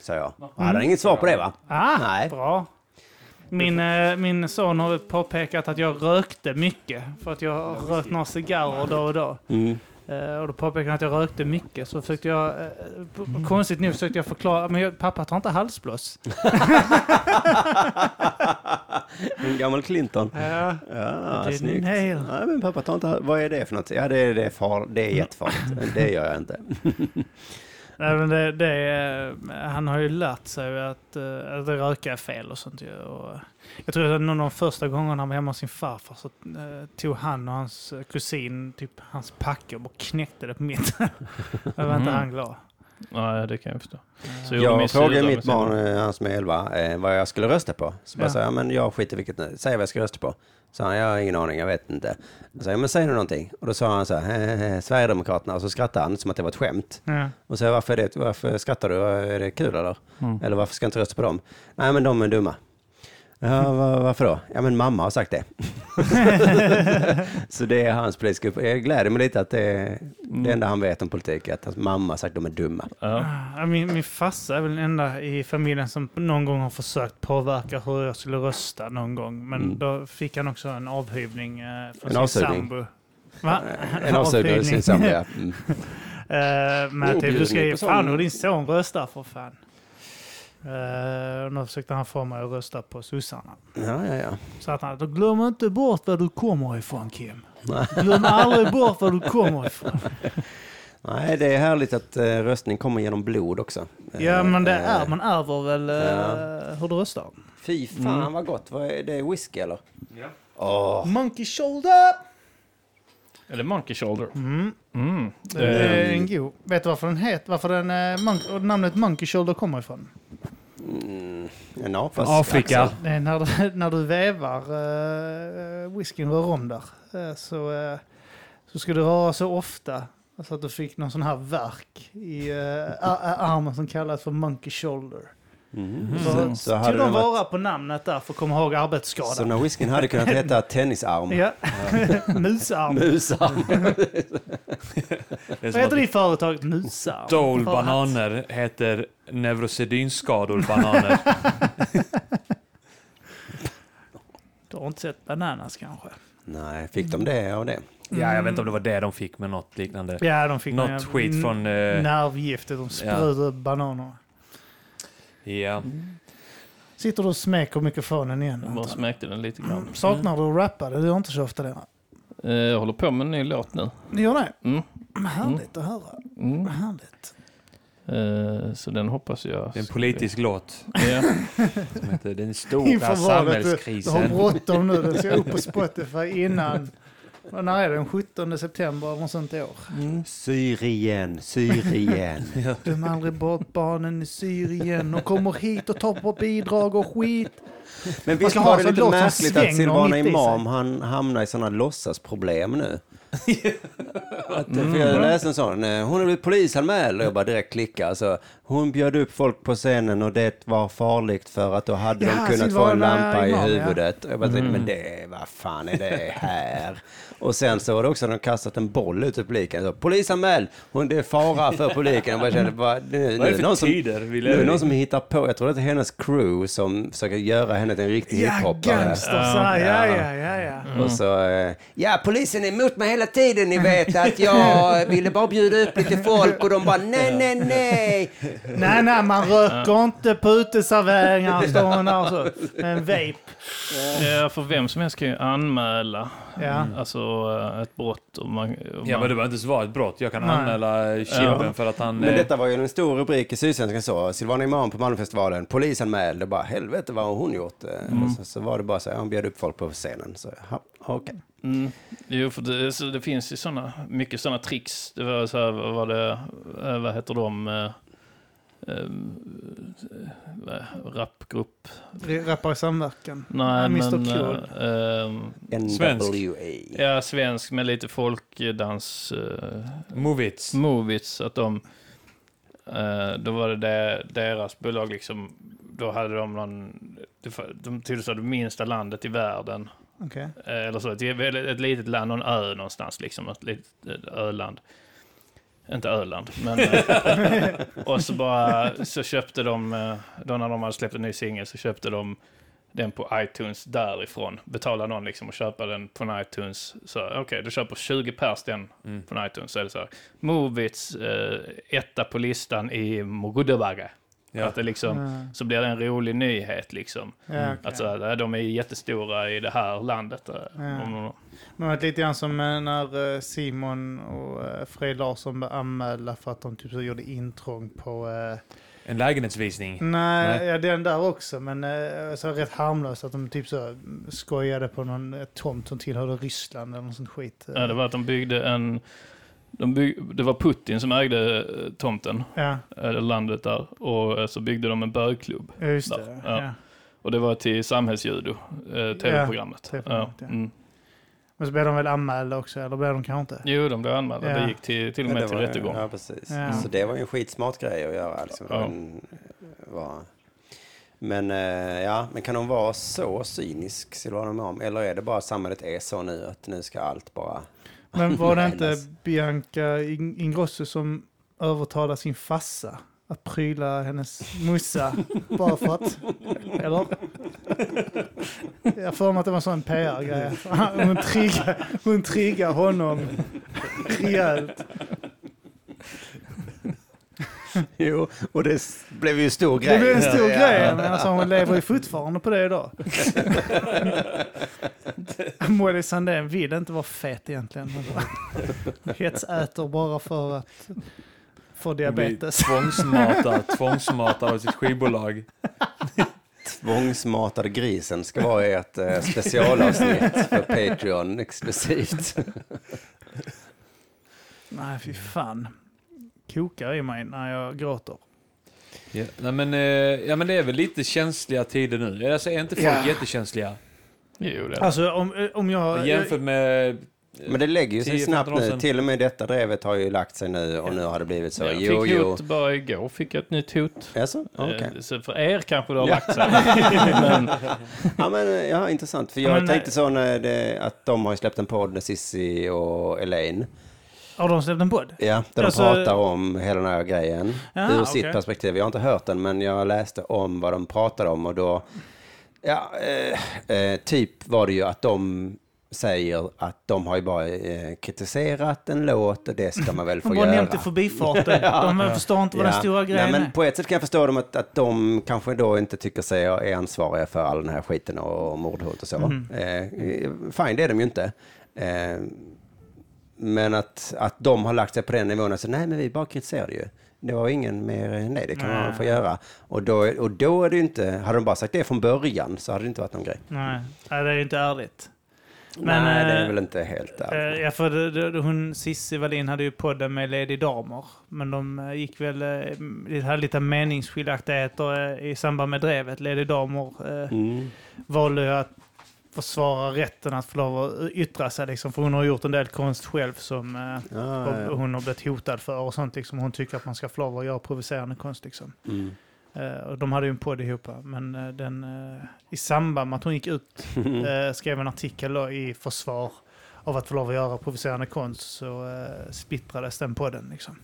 Sa jag. Hade han inget svar på det va? Ah, Nej. bra. Min, eh, min son har påpekat att jag rökte mycket. För att jag har rökt några cigarrer då och då. Mm. Eh, och då påpekade han att jag rökte mycket. Så försökte jag, eh, p- konstigt nog försökte jag förklara, men jag, pappa tar inte halsblås. En gammal Clinton. Ja, Ja, snyggt. nail. Nej, men pappa, ta inte... Vad är det för något? Ja, det är, det är, far, det är jättefarligt. Det gör jag inte. Nej, men det, det, är- han har ju lärt sig att, eh, att röka är fel och sånt. ju. Och, eh, jag tror att någon av de första gångerna han var hemma hos sin farfar så eh, tog han och hans kusin typ hans packe och knäckte det på mitten. Då var inte Mm. han glad. Nej, det kan jag förstå. Så min Jag frågade mitt barn, han som är 11, eh, vad jag skulle rösta på. Så bara Ja. sa jag, men jag skiter vilket nu. Säg vad jag ska rösta på. Så han, jag har ingen aning, jag vet inte. Jag sa, ja, men säg nu någonting. Och då sa han så här, "Eh, Sverigedemokraterna. Och så skrattade han som att det var ett skämt. Ja. Och så varför, är det, varför skrattar du? Är det kul eller? Mm. Eller varför ska jag inte rösta på dem? Nej, men de är dumma. Ja, va- varför då? Ja, men mamma har sagt det. så det är hans politiska upp. Jag gläder mig lite att det är det enda han vet om politik, är att hans mamma har sagt att de är dumma. Ja. Ja, Min, min farsa är väl den enda i familjen som någon gång har försökt påverka hur jag skulle rösta någon gång. Men Mm. då fick han också en avhyvning eh, från En sin avsugning? sambo. Va? En avsugning av sin sambo, ja. Mm. Eh, men typ, du ska ge fan och din son rösta för fan. Uh, och då försökte han få mig att rösta på sossarna. Ja, ja, ja. Så att han, då glöm inte bort var du kommer ifrån Kim. Nej. Glöm aldrig bort var du kommer ifrån. Nej, det är härligt att eh, röstning kommer genom blod också. Ja men det är, man ärver väl Ja. hur du röstar. Fy fan Mm. vad gott. Vad är det? Whisky eller? Ja. Åh, Monkey shoulder! Eller Monkey Shoulder. Mm. Mm. Det är en god. Vet du varför den heter, varför den, och namnet Monkey Shoulder kommer ifrån? Mm, en apas Afrika. är när du, när du vevar uh, whiskyn rör om där. eh, så, eh, så ska du röra så ofta så att du fick någon sån här verk i a- armen som kallas för Monkey Shoulder. Mm. Så, Mm. Så hade tog de den varit- vara på namnet där för att komma ihåg Så arbetsskadan. när whiskyn hade kunnat heta tennisarm. Ja, musarm. Musarm. Vad heter det företaget? Musarm? Dole bananer heter neurosedynskador bananer. Du har inte sett Bananas kanske? Nej, fick de det av det? Ja, jag vet inte om det var det de fick med något liknande. Ja, de fick Något skit från... Eh, nervgiftet. De sprutade bananer. Ja. Sitter du och smeker mikrofonen igen? Jag bara smäckte den lite grann. Saknar du att rappa? Det gör inte så ofta det. Eh, Jag håller på med en ny låt nu. Ni gör det? Mm. Härligt att höra. Mm. Härligt. Eh, Så den hoppas jag... Det är en politisk låt Ja. som heter Den Inför stora valet, du, du har samhällskrisen. bråttom nu. Den ska upp på Spotify innan. När är det? Den 17 september eller något sånt i år. Syrien, Syrien. Döm aldrig bort barnen i Syrien. Och kommer hit och tar på bidrag och skit. Men visst var det lite märkligt att Silvana. Imam han hamnar i sådana låtsasproblem nu? att, för jag läste en sån, eh, hon har blivit polisanmäld och jag bara direkt klickar. Alltså, hon bjöd upp folk på scenen och det var farligt för att då hade Ja, de kunnat få en lampa i Imam, ja. huvudet. Och jag bara Mm. men det, vad fan är det här? Och sen så var det också de kastat en boll ut i publiken. Så, polisanmäld! Hon, det är fara för publiken. Jag bara kände, bara, nu, Vad är det någon för som, tider vi nu är någon i? som hittar på, jag tror att det är hennes crew som försöker göra henne till en riktig Ja, gangsters. Ja, ja, ja, ja. ja. Och så, eh, ja polisen är emot mig hela tiden, ni vet att jag ville bara bjuda upp lite folk och de bara nej, nej, nej. Nej, nej, man röker inte på uteserveringar. Står hon där så. Med en vape. Ja, för vem som helst kan ju anmäla Ja. alltså, ett brott. Och man, och Ja, man, men det behöver inte vara ett brott. Jag kan Nej. anmäla Chippen Ja. för att han... Men eh, detta var ju en stor rubrik i Sydsvenskan så, Silvana Imam på Malmöfestivalen, polisanmäld, och bara helvete vad har hon gjort? Eh, Och så, så var det bara så, han bjöd upp folk på scenen. Så, ja, okej. Mm. Jo, för det, så det finns ju såna, mycket sådana tricks. Det var så här, vad var det, eh, vad heter de? eh, eh, rapgrupp? Rappar i samverkan. Nej, Mr. men... Eh, ehm, Svensk. NWA. ja, svensk med lite folkdans... Uh, Movits. Movits, att de... eh, då var det, det deras bolag liksom... Då hade de någon... De tillhörde det minsta landet i världen. Okej. Eh, Eller så, ett, väldigt- ett litet land, någon ö någonstans liksom, ett litet öland. Inte Öland, men... eh, och så bara, så köpte de, eh, då när de hade släppt en ny singel så köpte de den på iTunes därifrån. Betala någon liksom och köpa den på iTunes. Så okej, du köper 20 pers den Mm. på iTunes. Så är det så här, Movits eh, etta på listan i Mogudabaga. Ja. Att det liksom, Ja. så blir det en rolig nyhet liksom. Ja, okej. Att så här, de är jättestora i det här landet. Ja. om- Men lite grann som eh, när eh, Simon och eh, Fred Larsson blev anmälda för att de typ så gjorde intrång på... eh, En lägenhetsvisning. Nej, Nej. ja den där också, men eh, så rätt harmlöst att de typ så skojade på någon tomt som tillhörde Ryssland eller något sånt skit. Ja, det var att de byggde en... De bygg, det var Putin som ägde eh, tomten, Ja, eller landet där. Och eh, så byggde de en bögklubb. just Där, det. ja. Ja. Och det var till Samhällsjudo, eh, tv-programmet. Ja. mm. Men så blev de väl anmälda också, eller blev de kanske inte? Jo, de blev anmälda. Ja. Det gick till, till och med till rättegång. Ja, precis. Ja. Så det var ju en skitsmart grej att göra. Liksom. Ja. Den var... Men, eh, ja, men kan hon vara så cynisk, Silvana Imam? Eller är det bara att samhället är så nu att nu ska allt bara... Men var det inte Hennes. Bianca In- Ingrosso som övertalade sin fassa att pryla hennes mussa bara för att... Eller? Jag för mig att det var en sån PR-grej. Hon triggar, hon triggar honom rejält. Jo, och det blev ju en stor grej. Det blev en stor Ja. grej, men alltså hon lever ju fortfarande på det idag. Molly Sandén vill inte vara fet egentligen. Hetsäter bara för att få diabetes. Tvångsmatad, tvångsmatad av sitt skivbolag. Tvångsmatade grisen ska vara ert eh, specialavsnitt för Patreon exklusivt. Nej, fy fan. Kokar i mig när jag gråter. Ja, nej, men, eh, ja, men det är väl lite känsliga tider nu. Alltså, är inte folk Ja. jättekänsliga? Jo, det. Alltså om, om jag... Jämfört med... Men det lägger ju sig 10-15 snabbt nu. Till och med detta drevet har ju lagt sig nu och nu har det blivit så. jag Jo, fick jo. hot bara igår, fick jag ett nytt hot. Jaså? Eh, Så för er kanske det har Ja. lagt sig. Men, Ja, men, ja, intressant. För jag Men, tänkte eh, så när det, att de har släppt en podd med Sissi och Elaine. Har de släppt en podd? Ja, där Alltså- de pratar om hela den här grejen. Ja, ur sitt perspektiv. Jag har inte hört den, men jag läste om vad de pratade om och då... Ja, eh, eh, typ var det ju att de säger att de har ju bara eh, kritiserat en låt och det ska man väl få De bara göra. nämnt i förbifarten. De förstår inte vad den stora grejen Nej, men. På ett sätt kan jag förstå dem att, att de kanske då inte tycker sig är ansvariga för all den här skiten och mordhot och så. Mhm. Eh, fine, det är de ju inte. Eh, men att, att de har lagt sig på den nivån och så nej men vi bara kritiserade ju. Det var ingen mer, nej det kan Nej. man få göra. Och då, och då är det inte, hade de bara sagt det från början så hade det inte varit någon grej. Nej, det är ju inte ärligt. Men, nej, det är eh, väl inte helt där. Eh, Ja, för det, det, hon, Cissi Wallin hade ju podden med Lady Damer. Men de eh, gick väl, det hade lite meningsskiljaktigheter i samband med drevet. Lady Damer Mm. valde att försvara rätten att få lov att yttra sig. Liksom, för hon har gjort en del konst själv som eh, och ja. hon har blivit hotad för och sånt. Liksom. Hon tycker att man ska få lov att göra provocerande konst. Liksom. Mm. Eh, och de hade ju en podd ihop. Men eh, den, eh, i samband med att hon gick ut eh, skrev en artikel då, i försvar av att få lov att göra provocerande konst så eh, splittrades den podden. Liksom.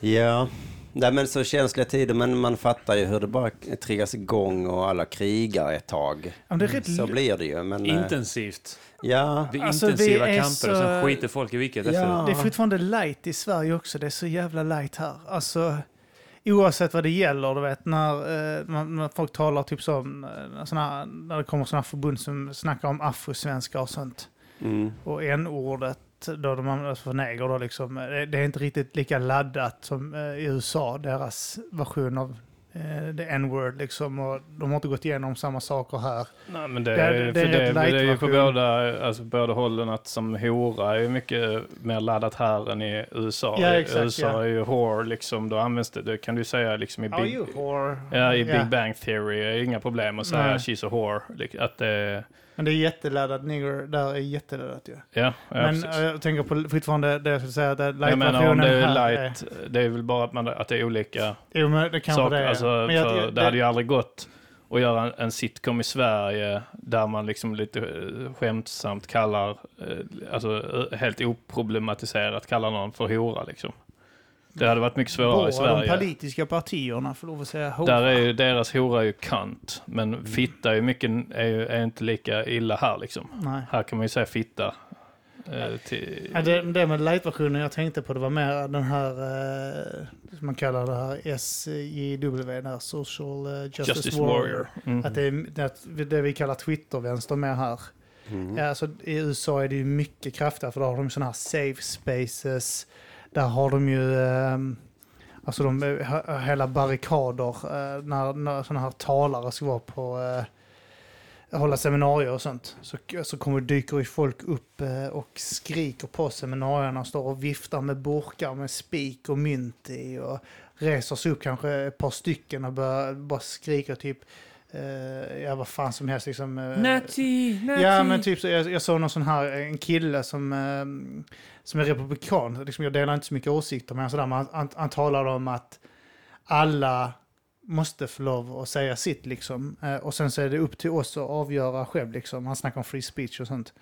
Ja, Nej, men så känsliga tider, men man fattar ju hur det bara triggas igång och alla krigar ett tag. Ja, men det är rätt Så blir det ju. Men, eh, Intensivt. ja, Det är Alltså, intensiva är kamper och sen så- skiter folk i vilket Ja. efter. det är fortfarande light i Sverige också. Det är så jävla light här. Alltså, oavsett vad det gäller, du vet, när, eh, när, när folk talar typ som, eh, såna, när det kommer sådana förbund som snackar om afrosvenskar och sånt. mm. Och n-ordet, då de använder för neger, då liksom, eh, det, är inte riktigt lika laddat som eh, i USA, deras version av eh, the n-word liksom. Och de har inte gått igenom samma saker här. Nej, men det, Det är- det är för det, det är ju på båda, alltså båda hållen att som hora är mycket mer laddat här än i USA. Ja, exakt, USA ja. är ju whore liksom, då används det, det kan du säga liksom i Are Big, you whore? ja, i. Big Bang Theory är inga problem att säga Nej. she's a whore. Att det, Men det är jätteladdat, nigger, där är jätteladdat ju. ja, ja Men precis. eh, jag tänker på fortfarande det jag skulle säga, att light-versionen det är light, det är väl bara att, man, att det är olika Jo, men det kanske saker. det är. Alltså, men jag, det hade ju aldrig gått att göra en, en sitcom i Sverige där man liksom lite eh, skämtsamt kallar, eh, alltså helt oproblematiserat kallar någon för hora liksom. Det hade varit mycket svårare i Bara de Sverige. politiska partierna får lov att säga hora. Där är ju deras hora är ju kant, men fitta är ju mycket, är, ju, är inte lika illa här liksom. Nej. Här kan man ju säga fitta. Eh, till, Ja, det, det med light-versionen jag tänkte på, det var mer den här, eh, som man kallar det här SJW, den här Social eh, Justice, Justice Warrior. Warrior. Mm. Att det är det, det vi kallar Twitter-vänster med här. Mm. Ja, alltså, I USA är det ju mycket kraftigare för då har de sådana här safe spaces. Där har de ju ehm, alltså de, eh, he- hela barrikader eh, när, när sådana här talare ska vara på eh, hålla seminarier och sånt. Så, så kommer dyker ju folk upp och skriker på seminarierna och står och viftar med burkar med spik och mynt i och reser sig upp kanske ett par stycken och börjar bara skrika typ eh, ja vad fan som helst liksom. eh, Nazi, nazi. Ja, men typ så, jag, jag såg någon sån här, en kille som, eh, som är republikan. Liksom, jag delar inte så mycket åsikter, med honom, men han, han, han talar om att alla måste få lov att säga sitt. Liksom. Eh, och sen så är det upp till oss att avgöra själv. Liksom. Han snackar om free speech och sånt.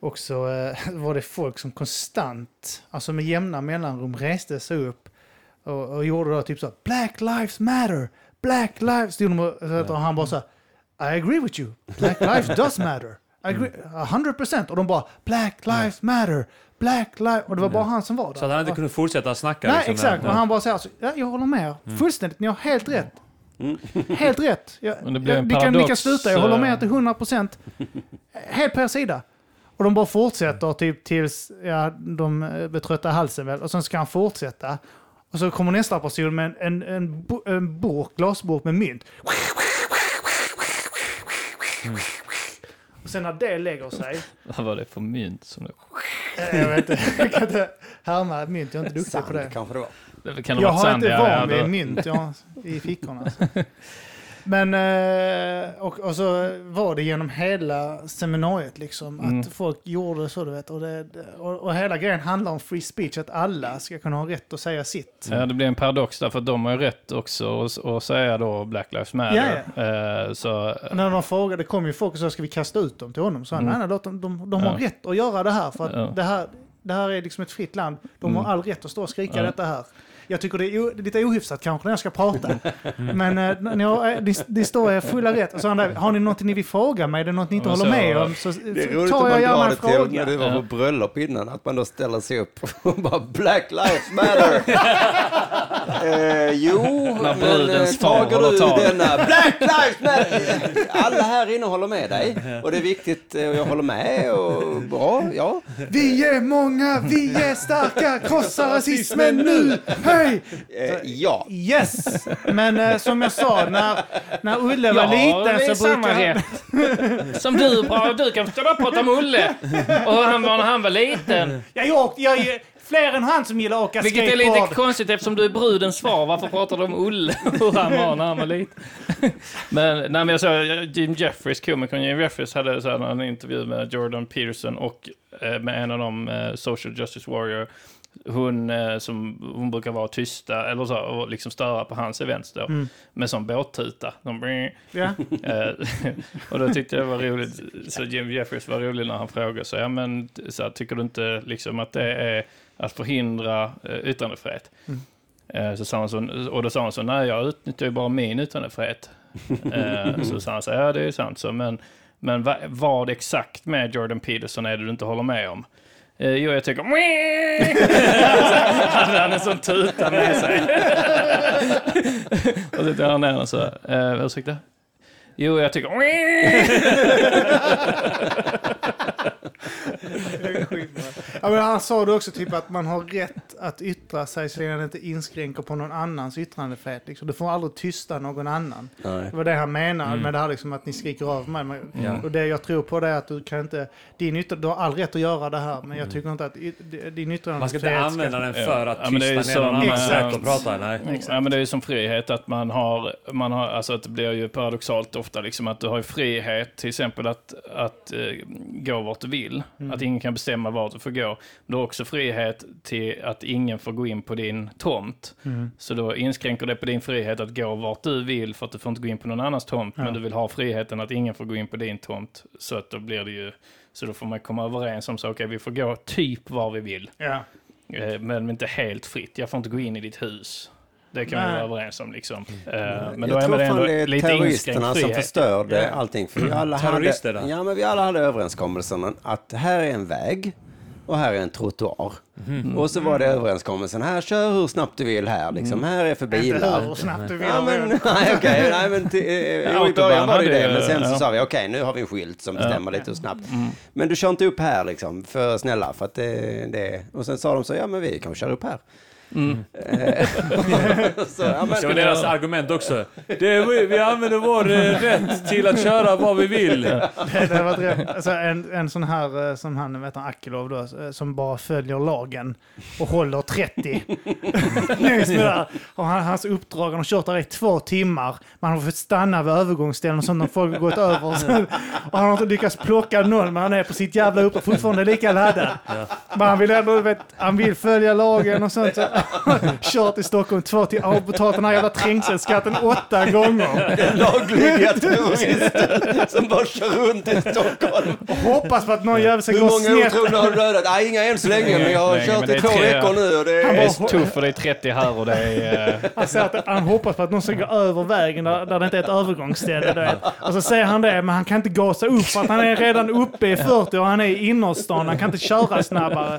Och så eh, var det folk som konstant, alltså med jämna mellanrum, reste sig upp och, och gjorde då typ så Black lives matter, Black lives... De, och han bara så här, I agree with you, Black lives does matter. I agree, 100% och de bara Black lives matter, Black lives... Och det var bara han som var där. Så att han inte kunde fortsätta snacka. Nej, liksom, exakt. Och han bara säger alltså, ja, jag håller med er. Fullständigt, ni har helt rätt. Helt rätt. Jag, Men det blir jag, en ni, kan, ni kan sluta, jag håller med eh. till 100%. Helt på er sida. Och de bara fortsätter typ tills ja, de eh, blir trötta i halsen väl. Och sen ska han fortsätta. Och så kommer nästa person med en, en, en, en burk, glasburk med mynt. Och sen när det lägger sig, Vad var det för mynt? Som det, eh, jag vet inte, jag kan inte härma mynt, jag är inte duktig på det. Sand kanske det var. det kan ha Jag har sand, inte van vid mynt jag i fickorna. alltså. Men, eh, och, och så var det genom hela seminariet liksom, Mm. att folk gjorde så du vet. Och, det, och, och hela grejen handlar om free speech, att alla ska kunna ha rätt att säga sitt. Ja, det blir en paradox där, för de har ju rätt också att, att säga då Black Lives Matter. Eh, så, när de frågade, kom ju folk och sa ska vi kasta ut dem till honom? Så han, Mm. nej, låt dem, de, de har Ja. rätt att göra det här, för att Ja. det, här, det här är liksom ett fritt land. De Mm. har all rätt att stå och skrika Ja. detta här. Jag tycker det är, o- det är lite ohyfsat kanske när jag ska prata. Men eh, ni, har, ni, ni står er fulla rätt. Och så han där, har ni något ni vill fråga mig? Är det något ni inte håller så- med om? Så, Det är roligt tar om jag man gärna en det till när fråga. du var på bröllop innan, att man då ställer sig upp och bara Black Lives Matter. eh, jo, När men brudens eh, far håller du tal. denna Black Lives Matter? Alla här inne håller med dig och det är viktigt eh, och jag håller med och bra, ja. Vi är många, vi är starka, krossa rasismen nu! Hej! Eh, ja. Yes! Men eh, som jag sa, när, när Ulle var liten så brukade han... Som du, du kan stå och prata om Olle. Och han var när han var liten. Jag är, åkt- jag är fler än han som gillar att åka Vilket är skateboard. lite konstigt eftersom du är brudens far. Varför pratar du om Olle och hur han var när han var liten? Men, nej, men jag såg Jim Jeffries, komikern Jim Jeffries, hade så här en intervju med Jordan Peterson och eh, med en av de eh, Social Justice Warrior. Hon, eh, som, hon brukar vara tysta eller så, och liksom störa på hans events då. Mm. Med sån båttuta. De, Ja. Eh, och då tyckte jag det var roligt, så Jim Jeffries var rolig när han frågade så, ja men så här, tycker du inte liksom att det är att förhindra eh, yttrandefrihet? Mm. Eh, så sa han så, och då sa han så, nej jag utnyttjar ju bara min yttrandefrihet. Så sa han så, ja det är sant så, men, men va, vad exakt med Jordan Peterson är det du inte håller med om? Eh, jo, jag tycker... hade han en sån tuta med sig. och så tog han ner och så, eh, ursäkta? Jo, jag tycker... Ja, men han sa det också typ att man har rätt att yttra sig så länge det inte inskränker på någon annans yttrandefrihet. Liksom. Du får aldrig tysta någon annan. Nej. Det var det han menade Mm. med det här liksom, att ni skriker av mig. Men, Ja. Och det jag tror på det är att du kan inte... Din yttra, du har all rätt att göra det här, men jag tycker inte att din yttrandefrihet... Man ska inte använda den för att Ja, tysta ner någon annan Exakt. att prata. Nej. Mm, Ja, men det är ju som frihet att man har, man har, alltså att det blir ju paradoxalt ofta liksom att du har frihet till exempel att, att eh, gå vart du vill. Mm. Att ingen kan bestämma vart du får gå. Du har också frihet till att ingen får gå in på din tomt. Mm. Så då inskränker det på din frihet att gå vart du vill för att du får inte gå in på någon annans tomt. Ja. Men du vill ha friheten att ingen får gå in på din tomt. Så att då blir det ju, så då får man komma överens om så okej vi får gå typ var vi vill. Ja. Eh, Men inte helt fritt. Jag får inte gå in i ditt hus. Det kan vi Nej. vara överens om. Liksom. Eh, Men jag då är tror man fan det är lite terroristerna som frihet. förstörde allting. För vi alla, hade, ja, men vi alla hade överenskommelsen att här är en väg och här är en trottoar. Mhm. Och så var det överenskommelsen, här kör hur snabbt du vill här, liksom. Mm. här är för Inte bilar. hur snabbt du vill. Ja, men, nej, okej. Nej, men till, eh, jo, I början var det ju det, men sen så sa vi okej, nu har vi en skylt som bestämmer lite hur snabbt. Men du kör inte upp här liksom, för snälla, för att det, det Och sen sa de så, ja men vi kan köra upp här. Eh, så, ja, men, Det var deras argument också. Det är, vi, vi använder vår eh, rätt till att köra vad vi vill. Det hade varit rätt. Alltså en, en sån här eh, som han, vet han, Akilov då, eh, som bara följer lagen och håller 30. Längs med där. Och han, hans uppdrag, han har kört där i två timmar. Man har fått stanna vid övergångsställen och sånt när folk har gått över. Och, så, och han har inte lyckats plocka någon, men han är på sitt jävla uppdrag fortfarande lika laddad. Men han vill ändå, vet, han vill följa lagen och sånt. Så, kört i Stockholm två timmar, har betalat den här jävla trängselskatten åtta gånger. lagliga terrorister som bara kör runt i Stockholm. Och hoppas på att någon jävel ska Hur gå många snett. otrogna har du dödat? Nej, inga än så länge, men jag har Nej, kört i är två tre- veckor nu och det Det är... är tufft för det är 30 här och det är... eh, Han säger att han hoppas på att någon ska gå över vägen där, där det inte är ett övergångsställe. vet. Och så säger han det, men han kan inte gasa upp för att han är redan uppe i 40 och han är i innerstan. Han kan inte köra snabbare.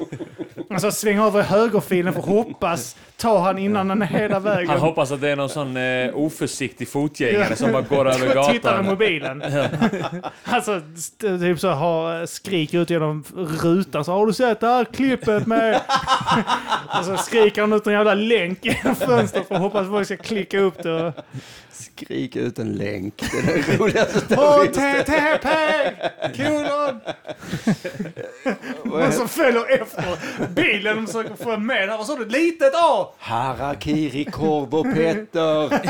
Alltså svänga över högerfilen för att hoppas ta han innan han är hela vägen. Han hoppas att det är någon sån eh, oförsiktig fotgängare som bara går över Tittar i gatan. mobilen. alltså, typ så ha skrik ut genom rutan. Så har du sett det här klippet med... och så skriker han ut en jävla länk genom fönstret för att hoppas att folk ska klicka upp det. och- Skrik ut en länk. Det är det roligaste. HTTP! Kolon! Någon som följer efter bilen och försöker få med. Vad sa du? Litet A! Harakiri, korv och Petter.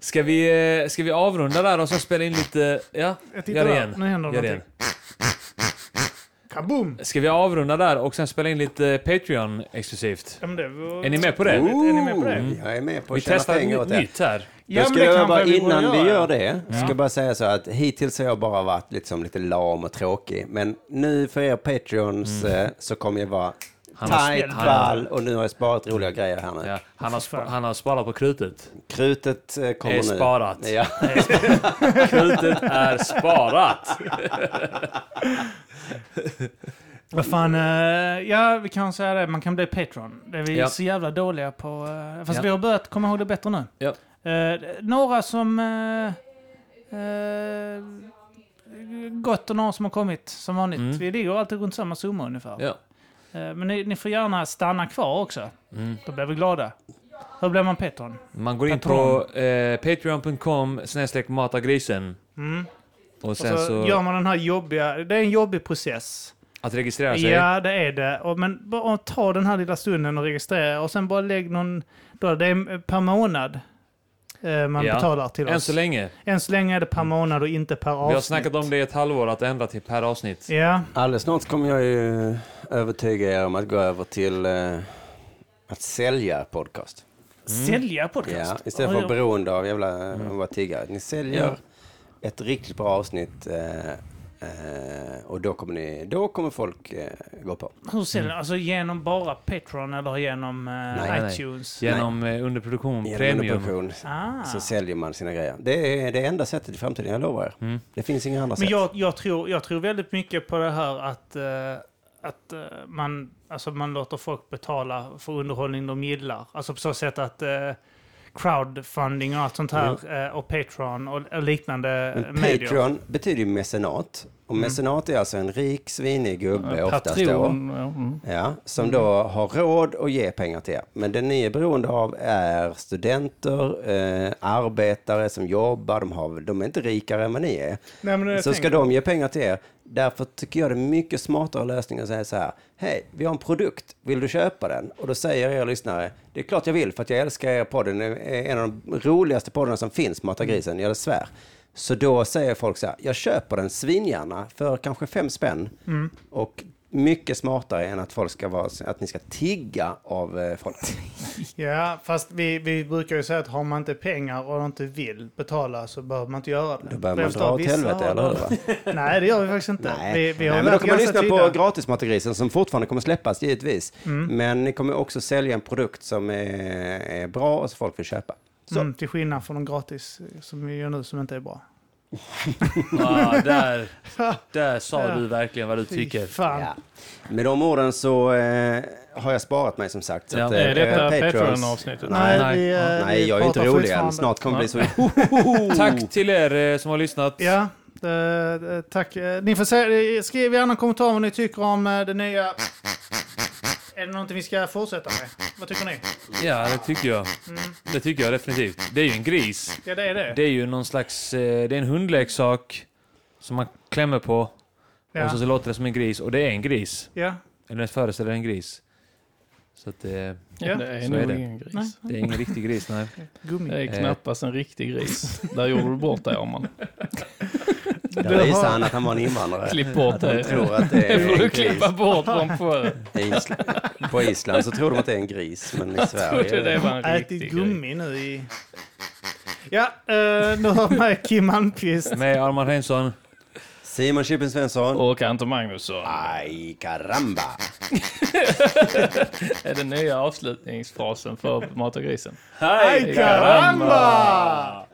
Ska vi, eh, ska vi avrunda där och så spela in lite... Ja, gör det där. igen. Nu händer Gör igen. Kaboom! Ska vi avrunda där och sen spela in lite Patreon exklusivt? Ja, men det var... Är ni med på det? Är ni med på det? Ooh, Jag är med på Vi tjäna testar ett pengar åt nytt, här. Ja, ska jag bara, vi innan vi göra. gör det, ska jag bara säga så att hittills har jag bara varit liksom lite lam och tråkig. Men nu för er Patreons eh, så kommer jag vara Han har- tight, han- ball och nu har jag sparat roliga grejer här nu. Ja, han, har spa, han har sparat på krutet. Krutet eh, kommer Är nu. sparat. Ja. Krutet är sparat! Vad fan, eh, ja vi kan säga det, man kan bli Patreon. Det är vi Ja. så jävla dåliga på. eh, fast Ja. vi har börjat komma ihåg det bättre nu. Ja. Eh, några som... Uh, uh, gått och några som har kommit som vanligt. Mm. Vi ligger alltid runt samma summa ungefär. Ja. Eh, men ni, ni får gärna stanna kvar också. Mm. Då blir vi glada. Hur blir man Patreon? Man går in Patron. på eh, patreon.com snedstreck matagrisen. Mm. Och Och sen så, så... gör man den här jobbiga... Det är en jobbig process. Att registrera sig. Ja, det är det. Och, men bara ta den här lilla stunden och registrera och sen bara lägg någon... Då, det är per månad eh, man Ja. betalar till Än oss. så länge. Än så länge är det per månad och inte per avsnitt. Vi har snackat om det i ett halvår, att ändra till per avsnitt. Ja, Alldeles snart kommer jag ju övertyga er om att gå över till eh, att sälja podcast. sälja podcast. Ja, istället för att vara beroende av jävla mm. vara tiggare. Ni säljer ett riktigt bra avsnitt eh, eh, och då kommer, ni, då kommer folk eh, gå på. Hur säljer Alltså genom bara Patreon eller genom eh, Nej, nej. iTunes? Genom eh, underproduktion, Genom premium. underproduktion Ah. så säljer man sina grejer. Det är det enda sättet i framtiden, jag lovar er. Mm. Det finns inga andra Men sätt. jag, jag, tror, jag tror väldigt mycket på det här att, eh, att eh, man, alltså man låter folk betala för underhållning de gillar. Alltså på så sätt att eh, crowdfunding och allt sånt här eh, och Patreon och, och liknande Men medier. Patreon betyder ju mecenat. Och Mm. mecenat är alltså en rik, svinig gubbe oftast då. Mm. Ja, som då har råd att ge pengar till er. Men det ni är beroende av är studenter, eh, arbetare som jobbar. De, har, de är inte rikare än vad ni är. Nej, Så ska de ge pengar till er. Därför tycker jag det är mycket smartare lösning att säga så här. Hej, vi har en produkt. Vill du köpa den? Och då säger er lyssnare. Det är klart jag vill för att jag älskar er podd. Den är en av de roligaste poddarna som finns, Mata grisen. Jag svär. Så då säger folk så här. Jag köper den svingärna för kanske fem spänn. Och mycket smartare än att folk ska vara, att ni ska tigga av eh, folk. Ja, fast vi, vi brukar ju säga att har man inte pengar och inte vill betala så behöver man inte göra det. Då börjar man dra åt helvete, eller hur? Nej, det gör vi faktiskt inte. Nej. Vi, vi har Nej, men då kan man lyssna på tydliga. Gratismattegrisen som fortfarande kommer släppas givetvis. Mm. Men ni kommer också sälja en produkt som är, är bra och som folk vill köpa. Så. Mm, till skillnad från de gratis som vi gör nu som inte är bra. Ah, där, där sa Ja. du verkligen vad du tycker. Fan. Ja. Med de orden så eh, har jag sparat mig som sagt. Så Ja. att, Är detta Patrons- Patreon-avsnittet? Nej, Nej. vi, eh, Nej, vi jag är inte rolig än. Snart kommer det bli så... Tack till er eh, som har lyssnat. Ja, eh, eh, tack. Eh, Ni får säga, skriv gärna en kommentar vad ni tycker om eh, det nya... Är det någonting vi ska fortsätta med? Vad tycker ni? Ja, det tycker jag. Det tycker jag definitivt. Det är ju en gris. Ja, det är det. Det är ju någon slags... eh, Det är en hundleksak som man klämmer på och Ja. så, så låter det som en gris. Och det är en gris. ja. Eller föreställer en gris. Så att det, Ja, det är nog ingen gris. Nej. det är ingen riktig gris, nej. Gummi. Det är knappast en riktig gris. Där gjorde du bort dig, Arman. Där visar han att han var en invandrare. Klipp bort det. tror att det Det är får du klippa bort från Island. På Island så tror de att det är en gris, men i Trodde Sverige... det var en Ätit riktig gris. gummi nu i... Ja, uh, nu har med Kim Malmqvist. Med Armand Reinsson. Simon Chippen Svensson. Och Anton Magnusson. Aj, caramba! är den nya avslutningsfrasen för Mata grisen. Aj, caramba!